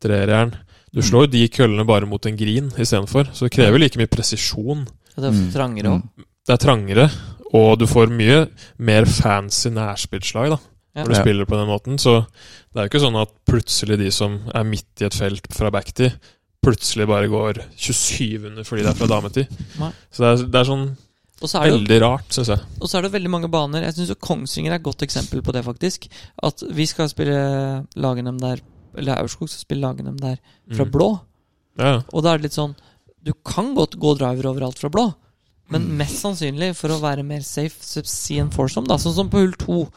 trejern. Du Mm. slår jo de køllene bare mot en green istedenfor, så det krever like mye presisjon. Det er Mm. trangere òg. Det er trangere, og du får mye mer fancy nærspillslag da Ja. når du spiller på den måten. Så det er jo ikke sånn at plutselig de som er midt i et felt fra backtid, plutselig bare går 27 under fordi det er fra dametid. Nei. Så det er, det er sånn Og så er det veldig rart, syns jeg. Og så er det veldig mange baner. Jeg syns Kongsvinger er et godt eksempel på det, faktisk. At vi skal spille Lagenem der Eller Aurskog skal spille Lagenem der fra Mm. blå. Ja, Og da er det litt sånn Du kan godt gå driver overalt fra blå, men Mm. mest sannsynlig for å være mer safe, see and foursome, da. Sånn som på hull to.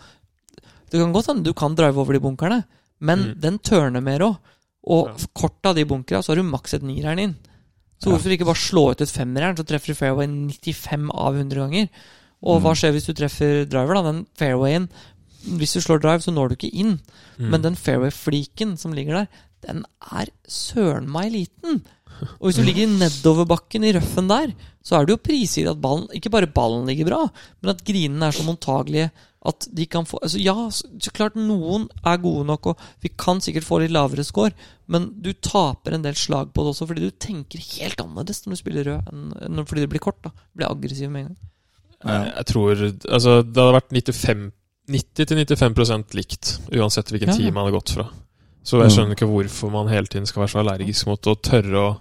Det kan godt hende du kan drive over de bunkerne, men Mm. den tørner mer òg. Og Ja. kort av de bunkera, så har du maks et nierjern inn. Så hvorfor ikke bare slå ut et femmerjern, så treffer du fairway 95 av 100 ganger? Og Mm. hva skjer hvis du treffer driver, da? Den fairwayen Hvis du slår drive, så når du ikke inn. Mm. Men den fairway-fliken som ligger der, den er søren meg liten. Og hvis du ligger i nedoverbakken i røffen der, så er det jo prisgitt at ballen Ikke bare ballen ligger bra, men at grinene er så mottagelige at de kan få altså Ja, så klart noen er gode nok, og vi kan sikkert få litt lavere score, men du taper en del slag på det også, fordi du tenker helt annerledes når du spiller rød, enn fordi det blir kort. da Blir aggressiv med en gang. Jeg, jeg tror Altså, det hadde vært 90-95% likt, uansett hvilken Ja, ja. tid man hadde gått fra. Så jeg Mm. skjønner ikke hvorfor man hele tiden skal være så allergisk mot å tørre å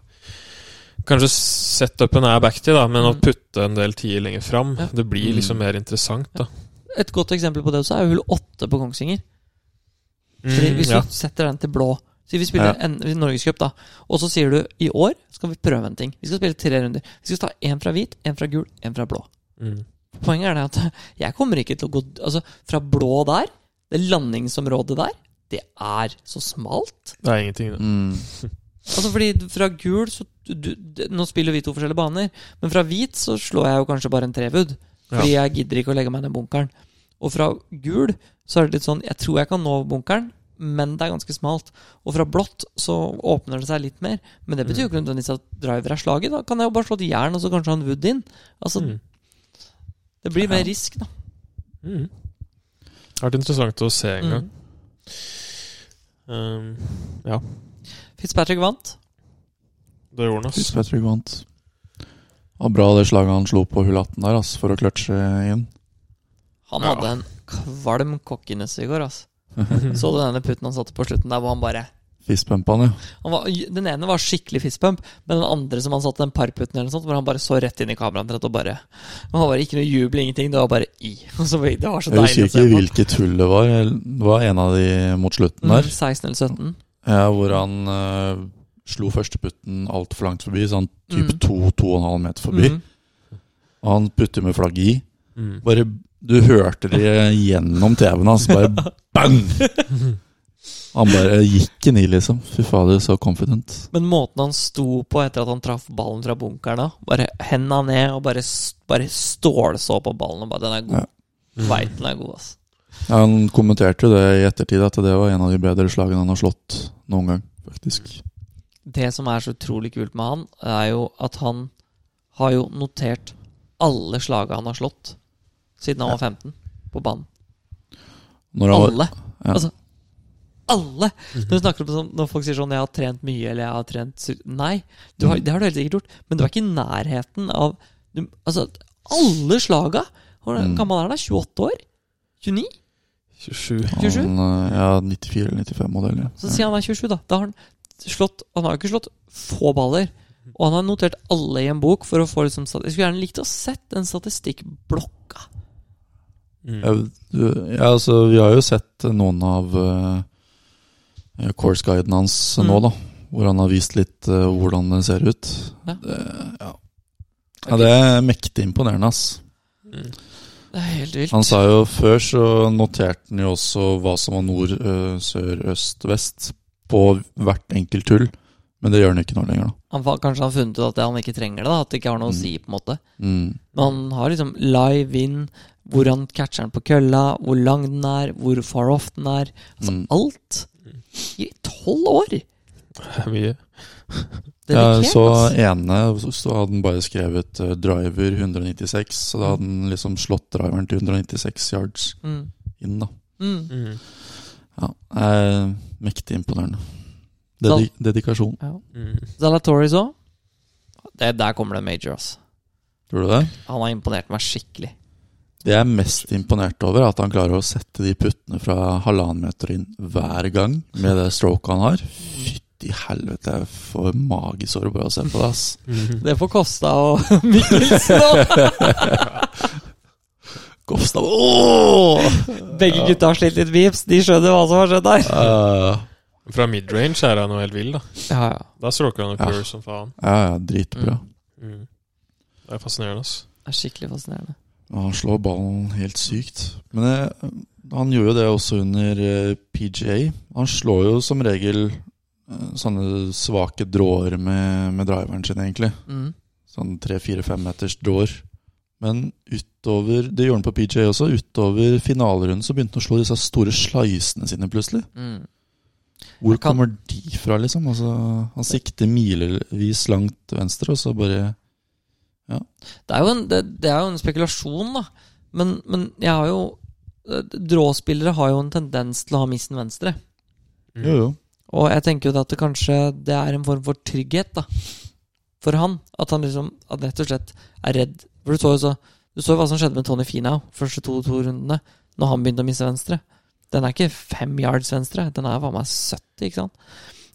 Kanskje setupen er backtid, da, men å Mm. putte en del tider lenger fram, Ja. det blir liksom Mm. mer interessant, da. Et godt eksempel på det også er hull åtte på Kongsvinger. Fordi Mm, Hvis ja. du setter den til blå Si vi spiller Ja. en Norgescup, da. Og så sier du i år skal vi prøve en ting. Vi skal spille tre runder. Vi skal ta én fra hvit, én fra gul, én fra blå. Mm. Poenget er det at jeg kommer ikke til å gå Altså, fra blå der, det landingsområdet der, det er så smalt. Det er ingenting, det. Mm. Altså fordi fra gul så du, du, Nå spiller vi to forskjellige baner, men fra hvit så slår jeg jo kanskje bare en trewood. Fordi jeg gidder ikke å legge meg ned bunkeren. Og fra gul så er det litt sånn Jeg tror jeg kan nå bunkeren, men det er ganske smalt. Og fra blått så åpner det seg litt mer. Men det betyr jo ikke nødvendigvis at driver er slaget. Da kan jeg jo bare slå til jern, og så kanskje ha en wood inn. Altså, Mm. det blir Ja. mer risk, da. Mm. Det har vært interessant å se en gang. Mm. Um, Fitzpatrick vant. det gjorde han, ass. Fitzpatrick vant. Og bra det slaget han slo på hull 18 der, ass, for å kløtsje inn. Han Ja. hadde en kvalm kokkiness i går, altså. Så du denne putten han satte på slutten der, hvor han bare Fistbumpa han, ja. han var, Den ene var skikkelig fistpump, men den andre som han satte den parputten eller noe sånt, hvor han bare så rett inn i kameraet og bare Det var bare ikke noe jubel, ingenting. Det var bare i. Og så, det var så Jeg deilig husker å se ikke hvilket hull det var. Det var en av de mot slutten Mm, der. 16 eller 17. Ja, hvor han eh, slo førsteputten altfor langt forbi, sånn type Mm. to, to og en halv meter forbi. Mm. Og han putter med flagget i. Mm. Bare Du hørte det gjennom TV-en hans. Bare bang! Han bare gikk inn i, liksom. Fy fader, så confident. Men måten han sto på etter at han traff ballen fra bunkeren da, bare henda ned og bare, bare stålså på ballen og bare Den er god. Ja. Veit den er god, ass. Ja, han kommenterte jo det i ettertid, at det var en av de bedre slagene han har slått noen gang, faktisk. Det som er så utrolig kult med han, er jo at han har jo notert alle slaga han har slått siden han var 15, på banen. Når han var, Alle. ja. Altså, alle! Når, du snakker om sånn, når folk sier sånn 'Jeg har trent mye', eller 'Jeg har trent Nei, du har, det har du helt sikkert gjort, men du er ikke i nærheten av du, Altså, alle slaga! Hvor Mm. gammel er han? da? 28 år? 29? 27. 27? Han, eh, ja, 94 eller 95-modell. Ja. Så sier han er 27, da. Da har han slått Han har jo ikke slått få baller. Og han har notert alle i en bok for å få liksom Jeg skulle gjerne likt å sett den statistikkblokka. Mm. Ja, du, ja, altså, vi har jo sett noen av uh, course-guiden hans Mm. nå, da. Hvor han har vist litt uh, hvordan den ser ut. Ja. Det, ja. ja, det er mektig imponerende, ass. Mm. Det er helt vilt. Han sa jo før så noterte han jo også hva som var nord, uh, sør, øst, vest på hvert enkelt hull. Men det gjør han ikke nå lenger, da. Han, kanskje han har funnet ut at han ikke trenger det, da, at det ikke har noe å Mm. si. på en måte Mm. Men han har liksom live in, hvor han catcher den på kølla, hvor lang den er, hvor far off den er. Altså Mm. alt. I tolv år! Det er mye. Ja, Dedikert, så ene så- så hadde han bare skrevet uh, driver 196, så da hadde han liksom slått driveren til 196 yards Mm. inn, da. Mm. Ja, er mektig imponerende. Dedi dedikasjon. Ja. Mm. Zalatoris òg. Der kommer det major, altså. Tror du det? Han har imponert meg skikkelig. Det jeg er mest imponert over, er at han klarer å sette de puttene fra halvannen meter inn hver gang med det stroket han har. Fytti helvete, jeg får magesår bare av å se på det, ass. Det får Kosta og Mikkelsen òg! Kopstad Åh! Begge gutta har slitt litt vips. De skjønner hva som har skjedd der. Uh, Fra midrange er han jo helt vill, da. Ja, ja. Da stråker han jo Ja. som faen. ja, ja, dritbra. Mm. Det er fascinerende, ass. Det er skikkelig fascinerende. Ja, Han slår ballen helt sykt. Men det, han gjorde jo det også under eh, PGA. Han slår jo som regel eh, sånne svake dråer med, med driveren sin, egentlig. Mm. Sånn tre-fire-fem meters dråer. Men utover Det gjorde han på PGA også. Utover finalerunden så begynte han å slå disse store sleisene sine plutselig. Mm. Hvor kan- kommer de fra, liksom? Altså, han sikter milevis langt venstre, og så bare Det, er jo en, det, det er jo en spekulasjon, da. Men, men jeg har jo Dråspillere har jo en tendens til å ha missen venstre. Mm. Jo, jo. Og jeg tenker jo at det kanskje det er en form for trygghet da for han. At han liksom at rett og slett er redd. For du så jo så Du så jo hva som skjedde med Tony Finau første to, to rundene, når han begynte å miste venstre. Den er ikke fem yards venstre, den er faen meg 70, ikke sant?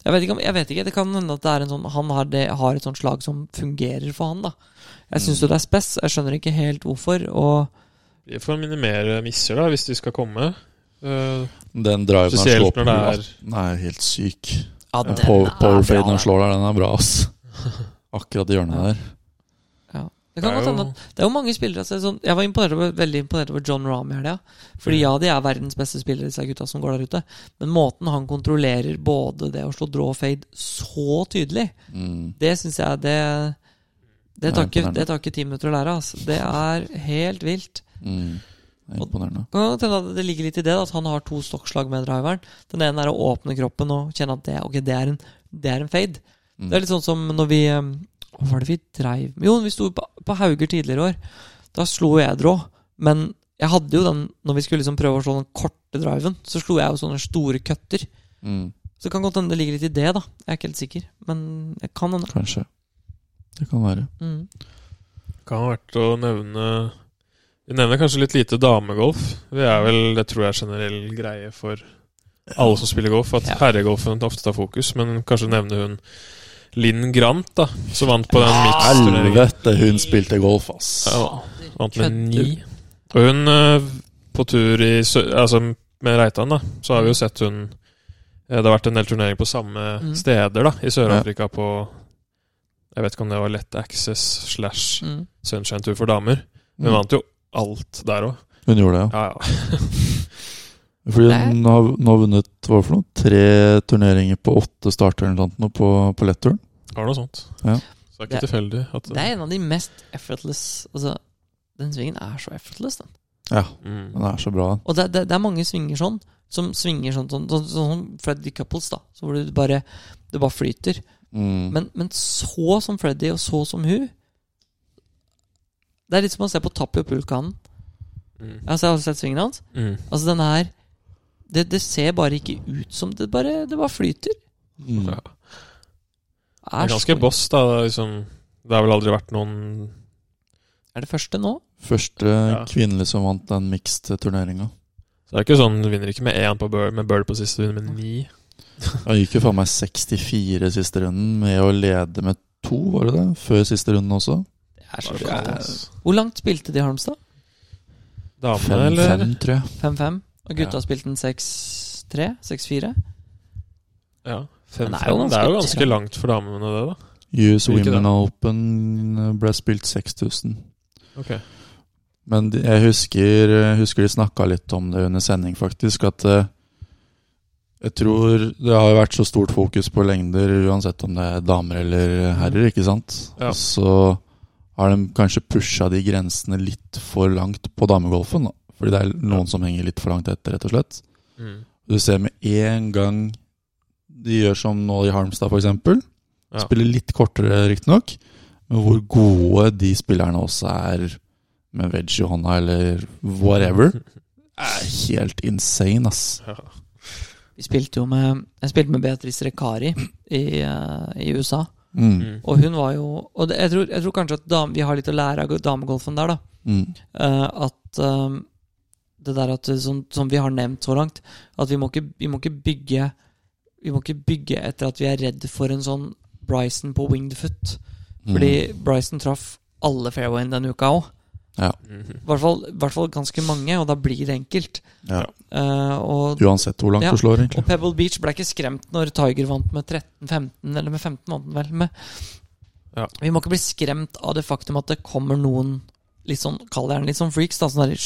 Jeg vet ikke, om, jeg vet ikke, det kan hende at det er en sånn han har, det, har et sånt slag som fungerer for han, da. Jeg syns jo det er spess, jeg skjønner ikke helt hvorfor, og Vi får minimere misser, da, hvis de skal komme. Uh, Den driven han slår på er- den er helt syk. Ja, Den den power, er Powerfaden han slår der, den er bra, ass. Akkurat i hjørnet Ja. der. Det kan Det er jo- Det er jo mange spillere altså, sånn, Jeg var imponert over, veldig imponert over John Rahm i helga. Fordi ja, de er verdens beste spillere, disse gutta som går der ute. Men måten han kontrollerer både det å slå draw og fade så tydelig, Mm. det syns jeg det Det tar ikke det tar ikke ti minutter å lære. Altså. Det er helt vilt. Mm. Det er imponerende. At det ligger litt i det, da, at han har to stokkslag med driveren. Den ene er å åpne kroppen og kjenne at det, okay, det, er, en, det er en fade. Mm. Det er litt sånn som når vi eh, Hva var det vi dreiv Jo, vi sto på, på Hauger tidligere i år. Da slo jeg drå. Men jeg hadde jo den når vi skulle liksom prøve å slå den korte driven, så slo jeg jo sånne store cutter. Mm. Så det kan godt hende det ligger litt i det, da. Jeg er ikke helt sikker. Men det kan hende. Kanskje. Det kan være. Mm. Kan ha vært å nevne Vi nevner kanskje litt lite damegolf. Vi er vel, Det tror jeg er generell greie for alle som spiller golf, at Ja. herregolfen ofte tar fokus. Men kanskje nevne hun Linn Grant, da, som vant på den mixed-turneringen. Helvete, hun spilte golf, ass. Ja, vant med ni. Og hun eh, på tur i Altså med Reitan, da, så har vi jo sett hun eh, Det har vært en del turneringer på samme Mm. steder, da, i Sør-Afrika på Jeg vet ikke om det var Lett Access slash Mm. Sunshine Tour for damer. Hun Mm. vant jo alt der òg. Hun gjorde det, ja. Ja, ja. Fordi hun har, hun har vunnet hva for noe? tre turneringer på åtte starter eller noe nå på, på letturen. Har noe sånt. Ja. Så det er ikke Det- tilfeldig at Det er en av de mest effortless Altså, den svingen er så effortless, den. Ja, mm. den er så bra. Og det, det, det er mange svinger sånn, som svinger sånn sånn, sånn, sånn som Freddy Couples, da. Så hvor det bare, det bare flyter. Mm. Men, men så som Freddy, og så som hun Det er litt som å se på Tapio Pulkanen. Mm. Altså, jeg har sett svingen hans. Mm. Altså, den er det, det ser bare ikke ut som Det bare, det bare flyter. Mm. Ja. Det Er, ganske boss, da. det er Liksom, det har vel aldri vært noen Er det første nå? Første Ja. kvinnelige som vant den mixed-turneringa. Så det er ikke sånn, Du vinner ikke med én på bird, med bird på siste, du vinner med ni. Han gikk jo faen meg 64 siste runden med å lede med to, var det det? Før siste runden også. Det er så Det er Hvor langt spilte de i Harmstad? Damene, eller? 5-5, tror jeg. 5-5. Og gutta Ja. spilte den 6-3? 6-4? Ja. Fem, Men det, er jo det er jo ganske langt for damene, det, da. US Women. Open ble spilt 6000. Ok. Men jeg husker, husker de snakka litt om det under sending, faktisk. At eh, jeg tror det har vært så stort fokus på lengder, uansett om det er damer eller herrer, ikke sant? Ja. Og så har de kanskje pusha de grensene litt for langt på damegolfen. Da. Fordi det er noen som henger litt for langt etter, rett og slett. Mm. Du ser med en gang de gjør som nå i Harmstad, f.eks. Ja. Spiller litt kortere, riktignok. Men hvor gode de spillerne også er med wedge i hånda, eller whatever, er helt insane, ass. Ja. Vi spilte jo med Jeg spilte med Beatrice Rekari i, uh, i USA. Mm. Mm. Og hun var jo Og det, jeg, tror, jeg tror kanskje at dam, vi har litt å lære av damegolfen der, da. Mm. Uh, at eh, det der at som, som vi har nevnt så langt, at vi må ikke, vi må ikke bygge Vi må ikke bygge etter at vi er redd for en sånn Bryson på winged foot. Fordi Bryson traff alle fairwayen denne uka òg. Ja. I hvert fall, i hvert fall ganske mange, og da blir det enkelt. Ja. Uh, og, Uansett hvor langt Ja. du slår, egentlig. og Pebble Beach ble ikke skremt når Tiger vant med 13-15, eller med 15 vant vel. Med. Ja. Vi må ikke bli skremt av det faktum at det kommer noen litt sånn, kall det gjerne litt sånn freaks, da, sånne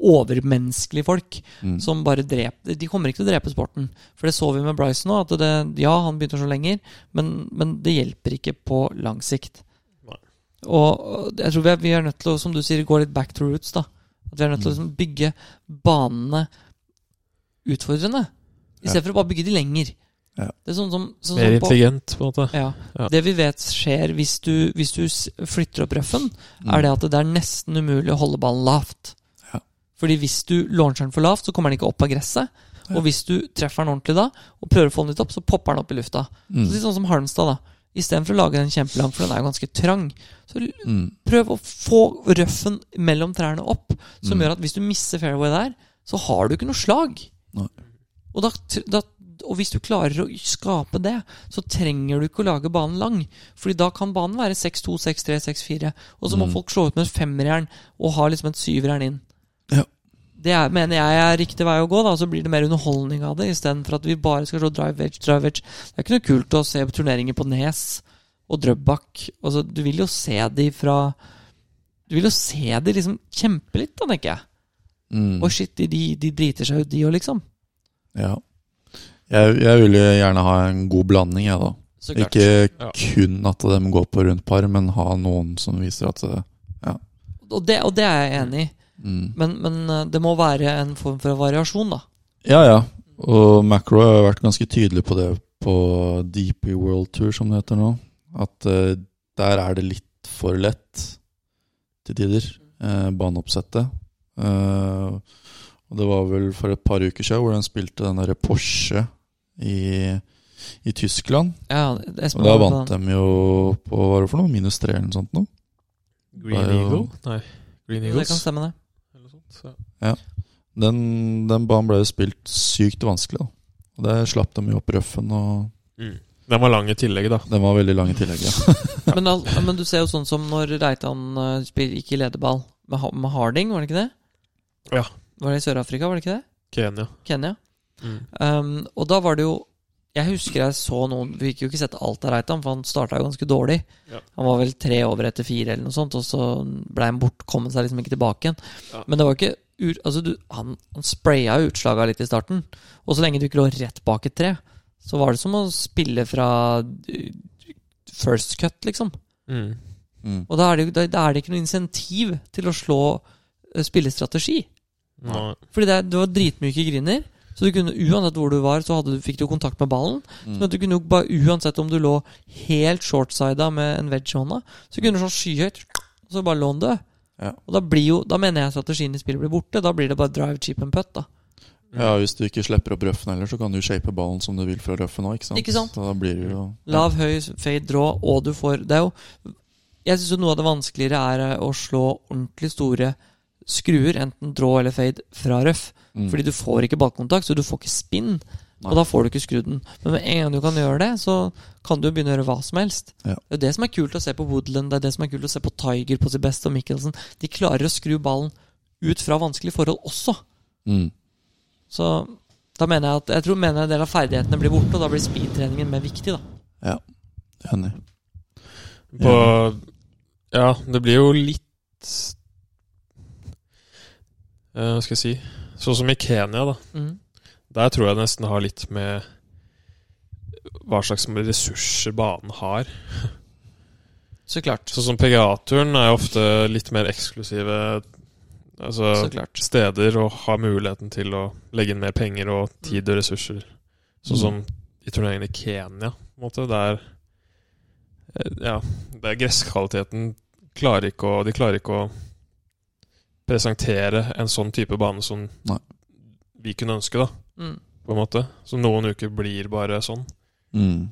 overmenneskelige folk Mm. som bare dreper De kommer ikke til å drepe sporten. For det så vi med Bryce nå, at det, ja, han begynte å slå lenger, men, men det hjelper ikke på lang sikt. Nei. Og jeg tror vi er, vi er nødt til å, som du sier, gå litt back to roots, da. At vi er nødt til å liksom, bygge banene utfordrende. I stedet for å bare bygge de lenger. Ja. Det er sånn som, sånn Mer som på, intelligent, på en måte. ja. Ja. Det vi vet skjer hvis du, hvis du flytter opp røffen, Mm. er det at det er nesten umulig å holde ballen lavt. Ja. Fordi hvis du launcher den for lavt, så kommer den ikke opp av gresset. Ja. Og hvis du treffer den ordentlig da, og prøver å få den litt opp, så popper den opp i lufta. Mm. Så litt sånn som Halmstad, da. Istedenfor å lage den kjempelang, for den er jo ganske trang, så Mm. prøv å få røffen mellom trærne opp, som Mm. gjør at hvis du mister fairway der, så har du ikke noe slag. Nei. Og, da, da, og hvis du klarer å skape det, så trenger du ikke å lage banen lang. Fordi da kan banen være 6-2, 6-3, 6-4. Og så må Mm. folk slå ut med en femmerjern og ha liksom et syverjern inn. Ja. Det er, mener jeg er riktig vei å gå, da. Så blir det mer underholdning av det, istedenfor at vi bare skal slå drive edge, drive edge. Det er ikke noe kult å se på turneringer på Nes og Drøbak. Altså, du vil jo se de fra Du vil jo se de liksom kjempe litt, da, tenker jeg. Mm. Og shit, de, de driter seg ut, de òg, liksom. Ja. Jeg, jeg jo gjerne ha en god blanding, jeg, da. Ikke Ja. kun at de går på rundt par, men ha noen som viser at det, Og det, og det er jeg enig i. Mm. Men, men eh, det må være en form for variasjon, da. Ja, ja. Og Macro har vært ganske tydelig på det på DP World Tour, som det heter nå. At uh, der er det litt for lett til tider, uh, baneoppsettet. Uh, og det var vel for et par uker siden hvor den spilte den derre Porsche i, i Tyskland. Ja, Og da vant den. de jo på hva var det for noe? Minus tre eller noe sånt noe. Green jo- Eagle? Nei, Green Det Eagles. kan stemme, det. Eller sånt, så. Den, den banen ble jo spilt sykt vanskelig, da. Og det slapp de jo opp røffen, og Mm. Den var lang i tillegg, da. den var veldig lang i tillegg, ja. Men, al- men du ser jo sånn som når Reitan uh, gikk i lederball med, Ha- med Harding, var det ikke det? Ja. Var det i Sør-Afrika, var det ikke det? Kenya. Kenya. Mm. Um, og da var det jo Jeg husker jeg så noen Vi fikk jo ikke sett alt av Reitan, for han starta jo ganske dårlig. Ja. Han var vel tre over etter fire, eller noe sånt, og så ble han bort, kom han seg liksom ikke tilbake igjen. Ja. Men det var ikke altså du, han, han spraya jo utslaga litt i starten. Og så lenge du ikke lå rett bak et tre, så var det som å spille fra uh, first cut, liksom. Mm. Mm. Og da er det, da, da er det ikke noe insentiv til å slå uh, spillestrategi. Nei. Fordi det, er- det var dritmyke griner. Så du kunne, uansett hvor du var, så du, fikk du kontakt med ballen. Mm. Så du kunne bare, Uansett om du lå helt shortsida med en wedge i hånda, så kunne du sånn skyhøyt, og så bare lå den død. Ja. Og da blir jo, da mener jeg strategien i spillet blir borte. Da blir det bare drive, chip and putt. da Ja, Hvis du ikke slipper opp røffen heller, så kan du shape ballen som du vil fra røffen òg. Ikke, sant? Ikke sant? Så da blir det jo Lav, høy, fade, draw, og du får Det er jo Jeg syns noe av det vanskeligere er eh, å slå ordentlig store skruer, enten draw eller fade, fra røff. Mm. Fordi du får ikke ballkontakt, så du får ikke spinn. Nei. Og da får du ikke skrudd den. Men med en gang du kan gjøre det, så kan du begynne å gjøre hva som helst. Ja. Det er det som er kult å se på Woodland, det er det som er kult å se på Tiger på sitt beste og Michelsen. De klarer å skru ballen ut fra vanskelige forhold også. Mm. Så da mener jeg at Jeg tror mener en del av ferdighetene blir borte, og da blir speedtreningen mer viktig, da. Enig. På Ja, det blir jo litt Hva skal jeg si Sånn som i Kenya, da. Mm. Der tror jeg det nesten har litt med hva slags ressurser banen har. Så klart. Sånn som PGA-turen er ofte litt mer eksklusive altså, steder og har muligheten til å legge inn mer penger og tid og ressurser. Sånn Mm. som i turneringen i Kenya, på en måte. Der eh, Ja, der gresskvaliteten klarer ikke å De klarer ikke å presentere en sånn type bane som Nei. vi kunne ønske, da, Mm. på en måte. Så noen uker blir bare sånn. Mm.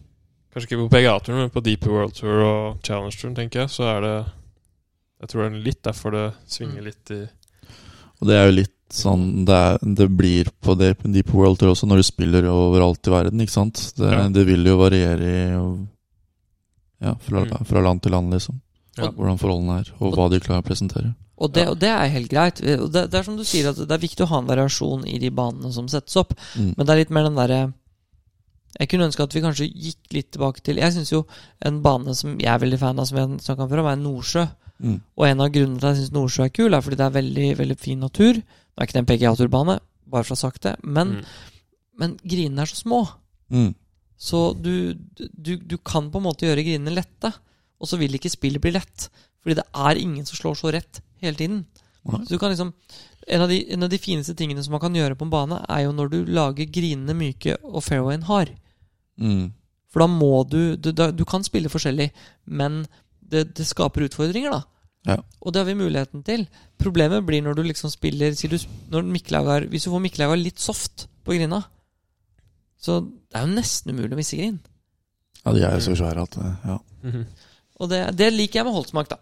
Kanskje ikke på PGA-turen, men på Deep World Tour og Challenge-turen, tenker jeg, så er det Jeg tror det er litt derfor det svinger Mm. litt i Og det er jo litt sånn det, er, det blir på Deep, Deep World Tour også, når du spiller overalt i verden, ikke sant? Det, Ja. det vil jo variere i Ja, fra, Mm. fra land til land, liksom. Ja. Hvordan forholdene er, og hva de klarer å presentere. Og det, Ja. og det er helt greit. Det, det er som du sier, at det er viktig å ha en variasjon i de banene som settes opp. Mm. Men det er litt mer den derre Jeg kunne ønske at vi kanskje gikk litt tilbake til Jeg syns jo en bane som jeg er veldig fan av, som vi har snakket om før, er Nordsjø. Mm. Og en av grunnene til at jeg syns Nordsjø er kul, er fordi det er veldig veldig fin natur. Det er ikke den en PGA-turbane, bare for å ha sagt det, men, Mm. men grinene er så små. Mm. Så du, du, du kan på en måte gjøre grinene lette, og så vil ikke spillet bli lett. Fordi det er ingen som slår så rett hele tiden. Så du kan liksom en av, de, en av de fineste tingene som man kan gjøre på en bane, er jo når du lager grinene myke og fairwayen hard. Mm. For da må du Du, du kan spille forskjellig, men det, det skaper utfordringer, da. Ja. Og det har vi muligheten til. Problemet blir når du liksom spiller du, når Mikkelag Hvis du får Mikkelag litt soft på grina, så det er jo nesten umulig å misse grin. Ja, de er jo så svære at Ja. Ja. Mhm. Og det, det liker jeg med Holtsmark, da.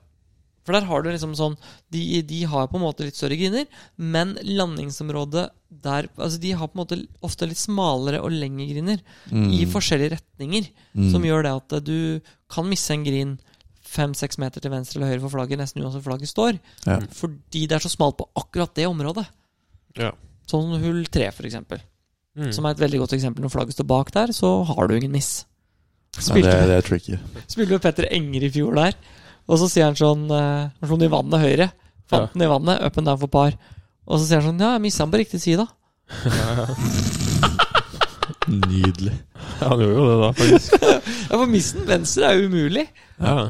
For der har du liksom sånn de, de har på en måte litt større griner, men landingsområdet der Altså de har på en måte ofte litt smalere og lengre griner Mm. i forskjellige retninger, Mm. som gjør det at du kan misse en grin fem-seks meter til venstre eller høyre for flagget, nesten uansett hvor flagget står, Ja. fordi det er så smalt på akkurat det området. Ja. Sånn hull tre, for eksempel. Mm. Som er et veldig godt eksempel. Når flagget står bak der, så har du ingen miss. Nei, ja, det, det er tricky. spilte med Petter Enger i fjor der. Og så sier han sånn eh, Han slo den i vannet høyre. Fant den i vannet, up and down for par. Og så sier han sånn Ja, jeg missa han på riktig side, da. Nydelig. Ja, han gjorde jo det da, faktisk. Ja, For missen venstre er jo umulig. Ja.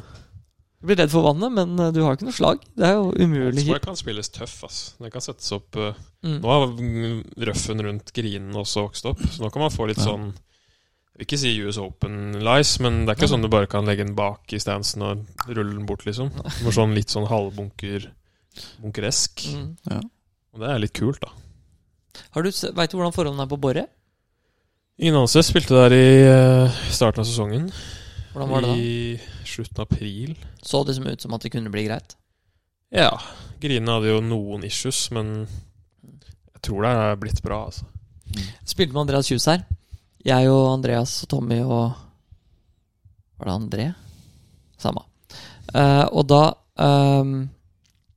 Du blir redd for vannet, men eh, du har ikke noe slag. Det er jo umulig. Spike kan spilles tøff, ass. Den kan settes opp eh, Mm. Nå har røffen rundt grinene også vokst opp, så nå kan man få litt Ja. sånn Jeg ikke si US Open lies, men det er ikke Ja. sånn du bare kan legge den bak i stansen og rulle den bort, liksom. Du sånn litt sånn halvbunkeresk. Mm, ja. Og det er litt kult, da. Har du, Vet du hvordan forholdene er på Borre? Ingen anelse spilte der i eh, starten av sesongen. Hvordan var det da? I slutten av april. Så det som ut som at det kunne bli greit? Ja. Grinene hadde jo noen issues, men jeg tror det er blitt bra, altså. Spilte med Andreas Kjus her. Jeg og Andreas og Tommy og Var det André? Samme. Uh, og da um,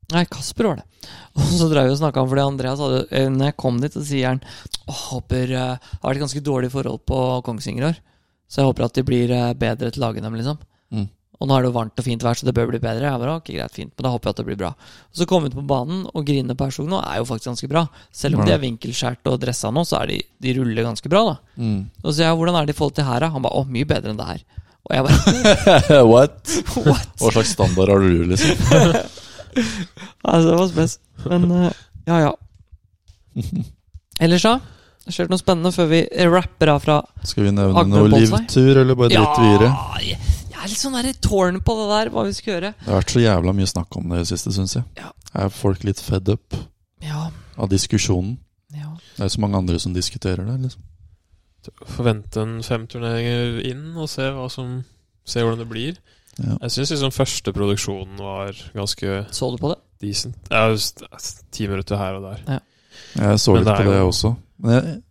Nei, Kasper var det. Og så drev vi og snakka om fordi Andreas hadde eh, Når jeg kom dit, så sier han Åh, håper Det har vært ganske dårlige forhold på Kongsvinger i år. Så jeg håper at de blir uh, bedre til å lage dem, liksom. Mm. Og nå er det jo varmt og fint vær, så det bør bli bedre. Jeg bare, ok, greit, fint, men da håper jeg at det blir bra. Og så kom vi ut på banen, og grinene på Aurskog nå er jo faktisk ganske bra. Selv om Ja. de er vinkelskjært og dressa nå, så er de, de ruller ganske bra, da. Mm. Og så sier jeg, hvordan er det i forhold til her, da? Han bare, å, mye bedre enn det her. Og jeg bare, What? what? Hva slags standard har du, liksom? Altså, det var spes. Men, uh, ja, ja. Ellers da? Skjer det noe spennende før vi rapper av fra Skal vi nevne noe livtur, eller bare dritt videre? jeg jeg er litt sånn der tårn på det der, hva vi skal gjøre. Det har vært så jævla mye snakk om det i det siste, syns jeg. Ja. Er folk litt fed up Ja, av diskusjonen? ja. Det er jo så mange andre som diskuterer det. liksom Forvente en fem turneringer inn og se, hva som, se hvordan det blir. Ja. Jeg syns liksom første produksjonen var ganske Så du på det? decent. Ja, just, ti minutter her og der. Jeg så Men litt det på det jo- også. Men jeg,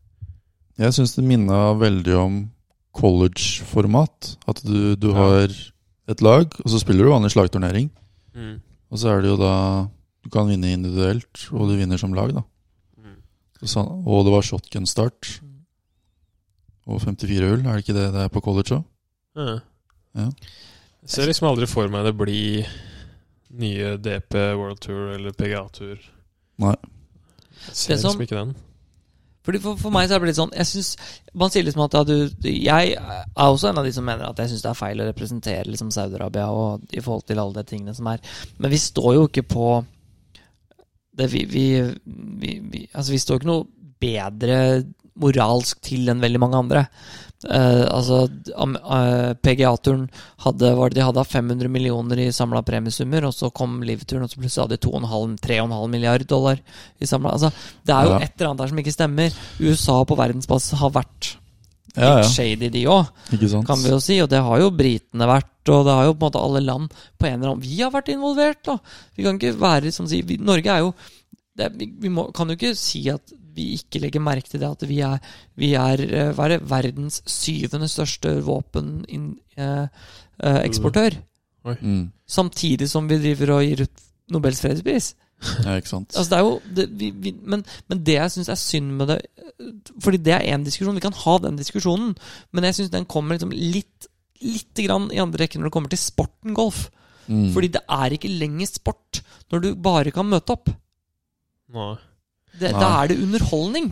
jeg syns det minna veldig om college-format. At du, du Ja. har et lag, og så spiller du vanlig slagturnering. Mm. Og så er det jo da Du kan vinne individuelt, og du vinner som lag, da. Mm. Så, og det var shotgun-start. Og 54 hull, er det ikke det det er på college òg? Ja. Ja. Jeg ser liksom aldri for meg det blir nye DP World Tour eller PGA-tur. Nei. Jeg ser Det som- liksom ikke den. Fordi for, for meg så er det blitt sånn Jeg synes, Man sier liksom at ja, du Jeg er også en av de som mener at jeg syns det er feil å representere liksom Saudi-Arabia og i forhold til alle de tingene som er. Men vi står jo ikke på det vi, vi, vi, vi Altså, vi står ikke noe bedre moralsk til enn veldig mange andre. Eh, altså, am- eh, PGA-turen hadde var det de hadde, 500 millioner i samla premiesummer, og så kom Liv-turen, og så plutselig hadde de 2,5-3,5 milliard dollar i samla altså, Det er jo Ja. et eller annet der som ikke stemmer. USA på verdensbasis har vært Ja, ja. shady, de òg, kan vi jo si. Og det har jo britene vært, og det har jo på en måte alle land på en eller annen Vi har vært involvert, da. Vi kan ikke være som sier Norge er jo det, vi, vi må, kan jo ikke si at vi ikke legger merke til det at vi er, vi er eh, hva er det, verdens syvende største våpeneksportør. Mm. Samtidig som vi driver og gir ut Nobels fredspris. Ja, ikke sant. Altså det er jo det, vi, vi, men, men det jeg syns er synd med det eh, Fordi det er én diskusjon, vi kan ha den diskusjonen, men jeg syns den kommer liksom litt Litt grann i andre rekke når det kommer til sporten golf. Mm. Fordi det er ikke lenger sport når du bare kan møte opp. Nei. Det, da er det underholdning.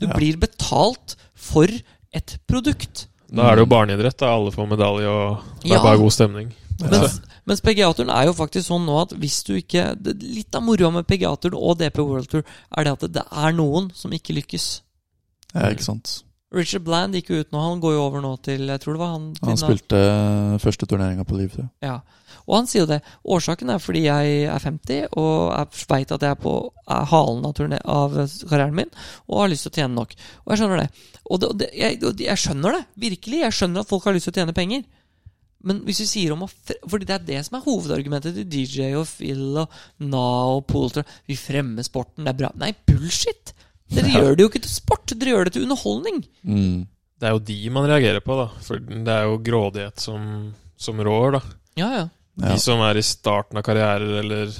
Du Ja. blir betalt for et produkt. Da er det jo barneidrett. da Alle får medalje, og det Ja. er bare god stemning. Ja. Mens, mens PGA-turen er jo faktisk sånn nå at hvis du ikke det, Litt av moroa med PGA-turen og DP World Tour er det at det, det er noen som ikke lykkes. Ja, ikke sant. Richard Bland gikk jo ut nå. Han går jo over nå til Jeg tror det var han. Han spilte første turneringa på liv. tror jeg. Ja. Og han sier jo det. Årsaken er fordi jeg er 50 og jeg veit at jeg er på er halen av, turné, av karrieren min og har lyst til å tjene nok. Og jeg skjønner det. Og, det, og det, jeg, jeg skjønner det. Virkelig. Jeg skjønner at folk har lyst til å tjene penger. Men hvis vi sier om å Fordi det er det som er hovedargumentet til DJ og Phil og Na og Poulter. Vi fremmer sporten, det er bra. Nei, bullshit! Dere Ja. gjør det jo ikke til sport, dere gjør det til underholdning. Mm. Det er jo de man reagerer på, da. For det er jo grådighet som, som rår, da. Ja, ja. Ja. De som er i starten av karrierer, eller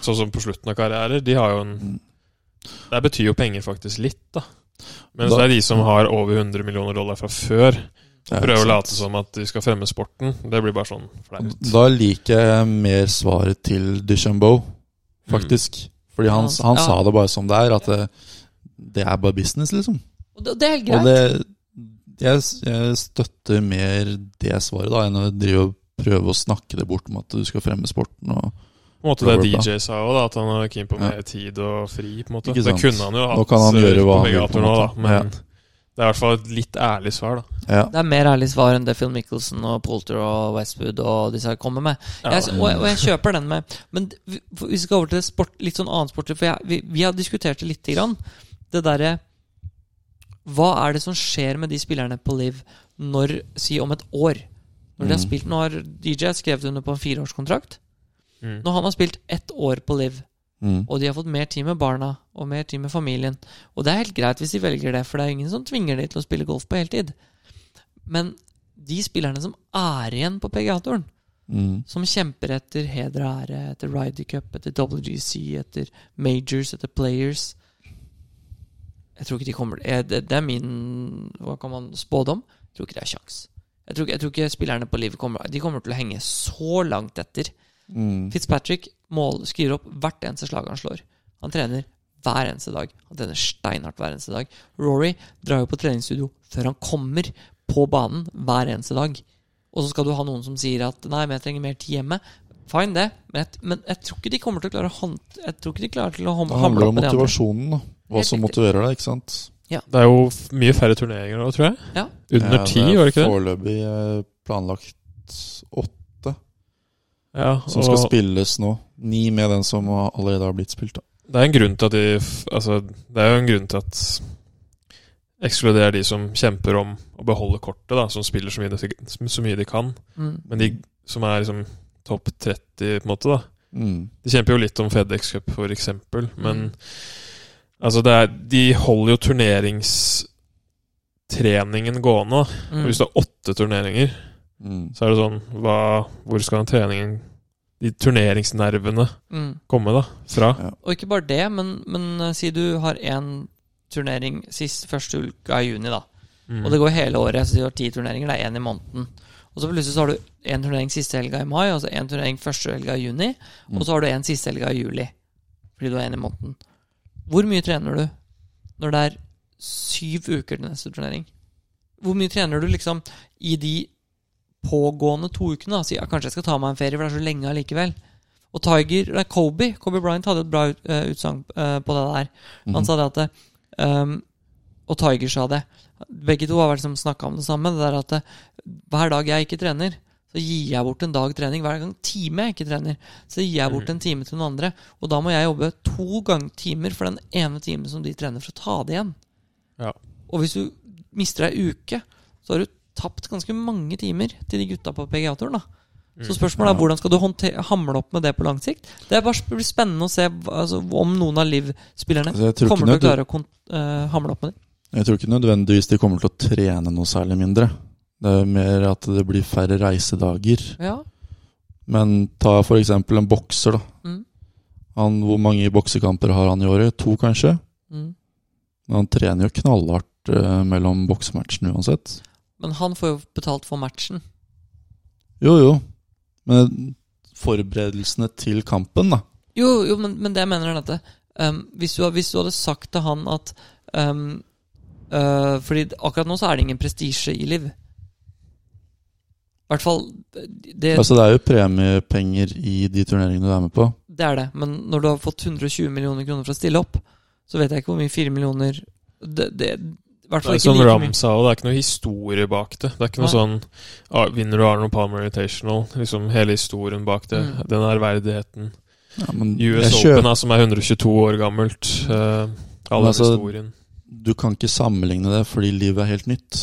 sånn som på slutten av karrierer, de har jo en Mm. Der betyr jo penger faktisk litt, da. Mens Da- det er de som har over 100 millioner dollar fra før, er prøver å late som at de skal fremme sporten. Det blir bare sånn flaut. Da liker jeg mer svaret til Duchambeau, faktisk. Fordi han, han ja. sa det bare som det er, at det, det er bare business, liksom. Og det, det er helt greit. Og det jeg, jeg støtter mer det svaret da enn å drive og prøve å snakke det bort om at du skal fremme sporten. Og På en måte det DJ sa òg, at han er keen på Ja. mer tid og fri. på en måte Ikke Det kunne han jo hatt Nå kan han eh, gjøre hva han vil, nå, da. Men Ja. det er i hvert fall et litt ærlig svar, da. ja. Det er mer ærlig svar enn det Phil Mickelson og Poulter og Westwood og disse her kommer med. Jeg, og, og jeg kjøper den med Men vi- vi skal over til sport, litt sånn annen sport. For jeg, vi, vi har diskutert det lite grann. Det derre Hva er det som skjer med de spillerne på Liv når Si om et år. Når de har Mm. spilt Nå har DJ skrevet under på en fireårskontrakt. Mm. Når han har spilt ett år på Liv, Mm. og de har fått mer tid med barna og mer tid med familien Og det er helt greit hvis de velger det, for det er ingen som tvinger de til å spille golf på heltid. Men de spillerne som er igjen på PGA-turen, Mm. som kjemper etter heder og ære, etter Ryder Cup, etter WGC, etter Majors, etter Players Jeg tror ikke de kommer det, det er min Hva kan man spådom? Jeg tror ikke det er kjangs. Jeg tror, ikke- jeg tror ikke spillerne på livet kommer De kommer til å henge så langt etter. Mm. Fitzpatrick mål, skriver opp hvert eneste slag han slår. Han trener hver eneste dag. Han trener steinhardt hver eneste dag. Rory drar jo på treningsstudio før han kommer på banen hver eneste dag. Og så skal du ha noen som sier at 'nei, men jeg trenger mer tid hjemme'. Fine, det, men jeg, men jeg tror ikke de kommer til å klare å hånd, Jeg tror ikke de klarer til å Det hamle handler opp om med de andre. motivasjonen, da. Hva som motiverer deg, ikke sant. Det er jo mye færre turneringer nå, tror jeg. Ja. Under Ja, var det ikke det? Foreløpig eh, planlagt åtte Ja, som skal spilles nå. Ni med den som allerede har blitt spilt. da. det er en grunn til at de Altså, det er jo en grunn til at ekskluderer de som kjemper om å beholde kortet, da, som spiller så mye de, så mye de kan. Mm. Men de som er liksom topp 30, på en måte, da. Mm. De kjemper jo litt om FedEx Cup, for eksempel, men Mm. altså det er, de holder jo turneringstreningen gående. Mm. Hvis du har åtte turneringer, Mm. så er det sånn hva, Hvor skal den treningen De turneringsnervene Mm. komme da? Fra? Ja. Og ikke bare det, men, men eh, si du har én turnering sist første uka i juni, da. Mm. Og det går hele året, så du har ti turneringer. Det er én i måneden. Og så plutselig så har du én turnering siste helga i mai, og så én turnering første helga i juni. Og så har du én siste helga i juli. Fordi du er én i måneden. Hvor mye trener du når det er syv uker til neste turnering? Hvor mye trener du liksom i de pågående to ukene? Da? Si, ja, kanskje jeg skal ta meg en ferie, for det er så lenge allikevel. Og Tiger, nei, Kobe Kobe Bryant hadde et bra uh, utsagn eh, på det der. Han Mhm. sa det at det, ehm, Og Tiger sa det. Begge to har liksom snakka om det samme. Det der at det, hver dag jeg ikke trener, så gir jeg bort en dag trening. Hver gang time jeg ikke trener, så gir jeg bort Mhm. en time til noen andre. Og da må jeg jobbe to ganger timer for den ene timen som de trener, for å ta det igjen. Ja. Og hvis du mister ei uke, så har du tapt ganske mange timer til de gutta på PGA-turen. Så spørsmålet er hvordan skal du hamle opp med det på lang sikt? Det er bare spennende å se altså, om noen av Liv-spillerne Altså, kommer til å klare å eh, hamle opp med det. jeg tror ikke nødvendigvis de kommer til å trene noe særlig mindre. Det er mer at det blir færre reisedager. Ja. Men ta eksempel en bokser, da. Mm. Han, hvor mange boksekamper har han i året? To, kanskje? Mm. Men han trener jo knallhardt eh, mellom boksematchene uansett. Men han får jo betalt for matchen. Jo, jo. Men forberedelsene til kampen, da. Jo, jo men, men det jeg mener er dette um, hvis, du, hvis du hadde sagt til han at um, uh, Fordi akkurat nå så er det ingen prestisje i Liv. I hvert fall det, Altså, det er jo premiepenger i de turneringene du er med på. det er det. Men når du har fått 120 millioner kroner for å stille opp, så vet jeg ikke hvor mye 4 millioner Det, det Det er ikke som like Ram sa, og det er ikke noe historie bak det. Det er ikke noe Nei. sånn ah, Vinner du Arnold Palmer Invitational? Liksom hele historien bak det. Mm. Den ærverdigheten. Ja, men US jeg Open, da, som er 122 år gammelt. Uh, all den altså, historien. Du kan ikke sammenligne det fordi livet er helt nytt.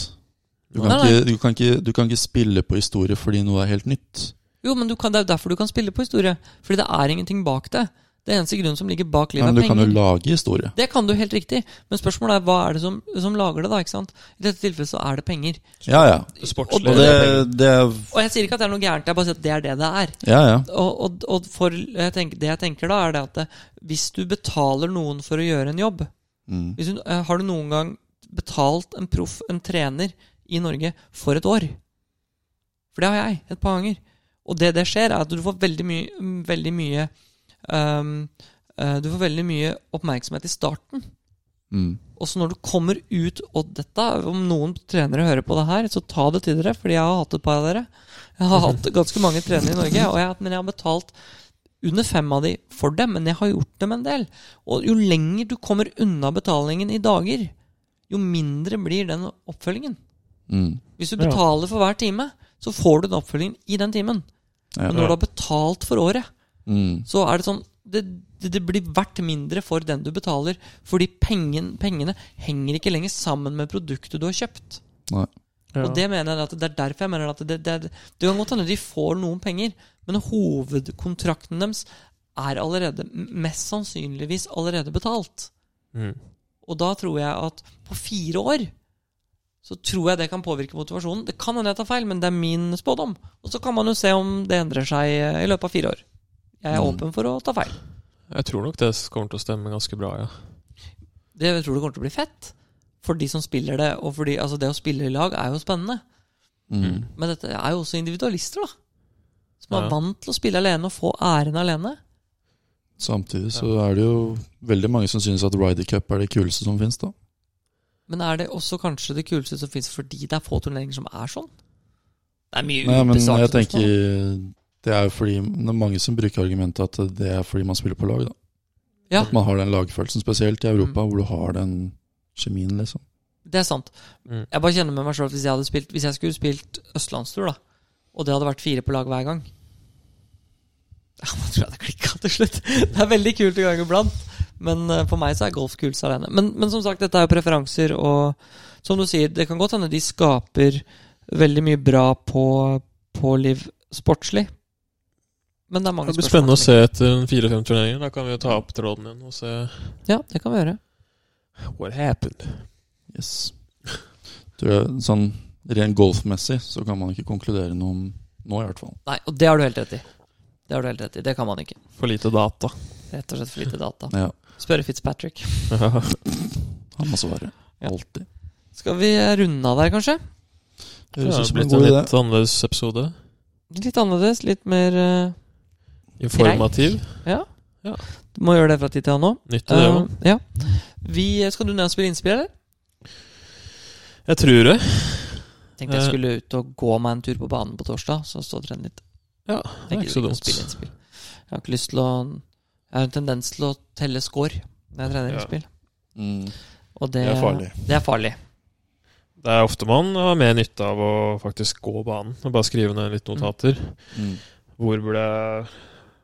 Du kan, Nei, nei. ikke, du, kan ikke, du kan ikke spille på historie fordi noe er helt nytt. Jo, men du kan, det er derfor du kan spille på historie. Fordi det er ingenting bak det. Det eneste grunnen som ligger bak Ja, penger men du er kan jo lage historie. Det kan du helt riktig, men spørsmålet er hva er det som, som lager det, da? ikke sant? I dette tilfellet så er det penger. Ja, ja. Sportslig. Og det, det Og jeg sier ikke at det er noe gærent, jeg bare sier at det er det det er. Ja, ja. Og, og, og for, jeg tenker, det jeg tenker da, er det at det, hvis du betaler noen for å gjøre en jobb Mm. hvis du, eh, Har du noen gang betalt en proff, en trener, i Norge for et år? For det har jeg, et par ganger. Og det det skjer, er at du får veldig mye, veldig mye um, uh, Du får veldig mye oppmerksomhet i starten. Mm. så når du kommer ut Og dette, om noen trenere hører på det her, så ta det til dere, fordi jeg har hatt et par av dere. Jeg har hatt ganske mange trenere i Norge, og jeg, men jeg har betalt under fem av de for dem, men jeg har gjort dem en del. Og jo lenger du kommer unna betalingen i dager, jo mindre blir den oppfølgingen. Mm. Hvis du betaler for hver time, så får du den oppfølgingen i den timen. Men når du har betalt for året, Mm. så er det sånn det, det, det blir verdt mindre for den du betaler, fordi pengen, pengene henger ikke lenger sammen med produktet du har kjøpt. Nei. Ja. Og det mener jeg at det er derfor jeg mener at det, det, det, det kan godt hende de får noen penger, men hovedkontrakten deres er allerede, mest sannsynligvis allerede betalt. Mm. Og da tror jeg at på fire år så tror jeg det kan påvirke motivasjonen. Det kan hende jeg tar feil, men det er min spådom. Og så kan man jo se om det endrer seg i løpet av fire år. Jeg er Mm. åpen for å ta feil. Jeg tror nok det kommer til å stemme ganske bra, ja. Det jeg tror det kommer til å bli fett. For de som spiller det. Og fordi altså det å spille i lag er jo spennende. Mm. Men dette er jo også individualister, da. Som er Ja. vant til å spille alene og få æren alene. Samtidig så er det jo veldig mange som synes at Ryder Cup er det kuleste som finnes, da. Men er det også kanskje det kuleste som fins fordi det er få turneringer som er sånn? Det er mye Nei, men jeg tenker. Det er jo fordi Det er mange som bruker argumentet at det er fordi man spiller på lag, da. Ja, At man har den lagfølelsen, spesielt i Europa, Mm. hvor du har den kjemien, liksom. det er sant. Mm. Jeg bare kjenner med meg selv at hvis jeg, hadde spilt, hvis jeg skulle spilt østlandstur, da, og det hadde vært fire på lag hver gang Ja, Man tror jeg det klikka til slutt. Det er veldig kult en gang iblant, men eh, for meg så er golf kulest alene. Men, men som sagt, dette er jo preferanser, og som du sier, det kan godt hende de skaper veldig mye bra på, på liv sportslig. Men det er mange Det blir spørsmål spennende å se etter fire-fem turneringer. Da kan vi jo ta opp tråden igjen og se Ja, det kan vi gjøre. what happened. Yes. Du, sånn rent golfmessig så kan man ikke konkludere noe om nå, i hvert fall. Nei, og det har du helt rett i. Det har du helt rett i. Det kan man ikke. For lite data. Rett og slett for lite data. Ja, Spørre Fitzpatrick. han må svare. Ja. Alltid. Skal vi runde av der, kanskje? Det høres ut som en blitt en god idé. litt annerledes episode. Litt annerledes, litt mer uh, Informativ. Ja. Ja. Du må gjøre det fra tid til annen òg. Nyttig, det òg. ja. Vi, skal du ned og spille innspill, eller? Jeg tror det. Tenkte jeg Eh. skulle ut og gå meg en tur på banen på torsdag, så stå og trene litt. Ja, det er Jeg ikke så dumt. Jeg har ikke lyst til å Jeg har en tendens til å telle score når jeg trener Ja. innspill. Mm. Og det, Det er farlig. Det er farlig. Det er ofte man har mer nytte av å faktisk gå banen og bare skrive ned litt notater. Mm. Hvor burde jeg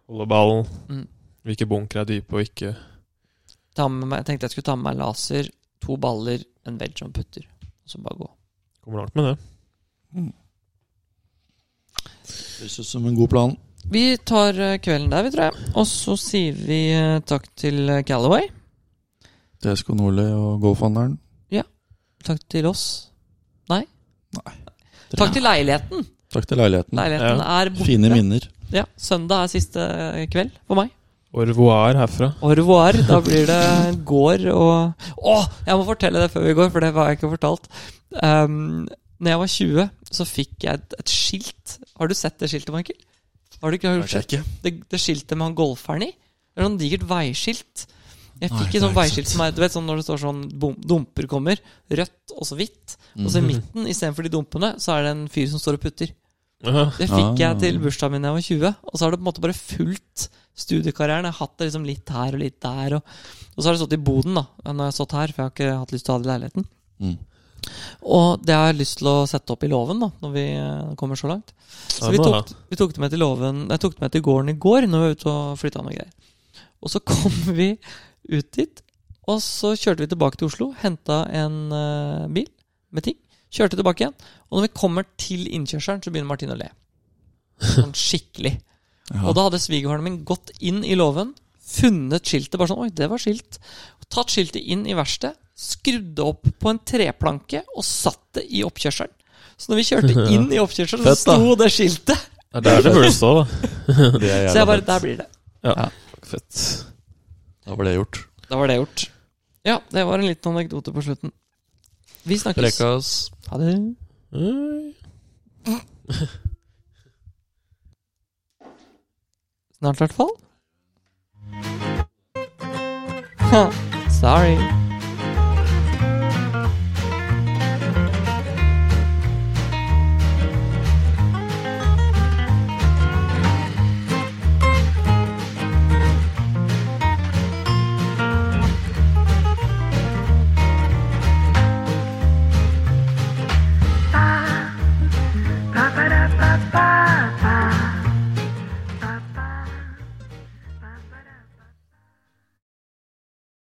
holde ballen? Mm. Hvilke bunker er dype og ikke? Ta med meg, jeg tenkte jeg skulle ta med meg laser, to baller, en wedge og en putter. Og så bare gå. Kommer langt med det. Mm. Høres ut som en god plan. Vi tar eh, kvelden der, vi, tror jeg. Og så sier vi eh, takk til eh, Callaway. TSK Nordli og golfhandelen. Takk til oss. Nei. Nei. Takk til leiligheten. Takk til leiligheten. Leiligheten er borte. Fine minner. Ja, Søndag er siste kveld for meg. Au revoir herfra. Au revoir. Da blir det gård og Å! Jeg må fortelle det før vi går, for det var jeg ikke fortalt. Um, når jeg var 20, så fikk jeg et, et skilt. Har du sett det skiltet, Michael? Har du ikke hørt det? det, det skiltet med han golferen i? Det er sånn digert veiskilt. Jeg fikk et sånt veiskilt som er Du vet sånn når det står sånn bom, dumper kommer, rødt og så hvitt. Og så i Mhm. midten, istedenfor de dumpene, så er det en fyr som står og putter. Det fikk Ah. jeg til bursdagen min da jeg var 20. Og så har det på en måte bare fulgt studiekarrieren. Jeg har hatt det liksom litt her og litt der. Og, og så har det stått i boden da når jeg har stått her, for jeg har ikke hatt lyst til å ha det i leiligheten. Mm. Og det har jeg lyst til å sette opp i låven da når vi eh, kommer så langt. Så vi tok, vi tok det med til låven Jeg tok det med til gården i går når vi var ute og flytta noe greier. Og så kom vi ut dit, og så kjørte vi tilbake til Oslo, henta en uh, bil med ting. Kjørte tilbake igjen. Og når vi kommer til innkjørselen, så begynner Martin å le. Sånn skikkelig. Ja. Og da hadde svigerfaren min gått inn i låven, funnet skiltet, bare sånn Oi, det var skilt. Tatt skiltet inn i verkstedet, skrudd opp på en treplanke og satt det i oppkjørselen. Så når vi kjørte inn i oppkjørselen, så sto det skiltet. Det er der det burde stå, da. Det Så jeg bare. Der blir det. Fett. Da var det gjort. Da var det gjort. Ja, det var en liten anekdote på slutten. Vi snakkes. Prekas. Ha det. Snart, i hvert fall. Sorry.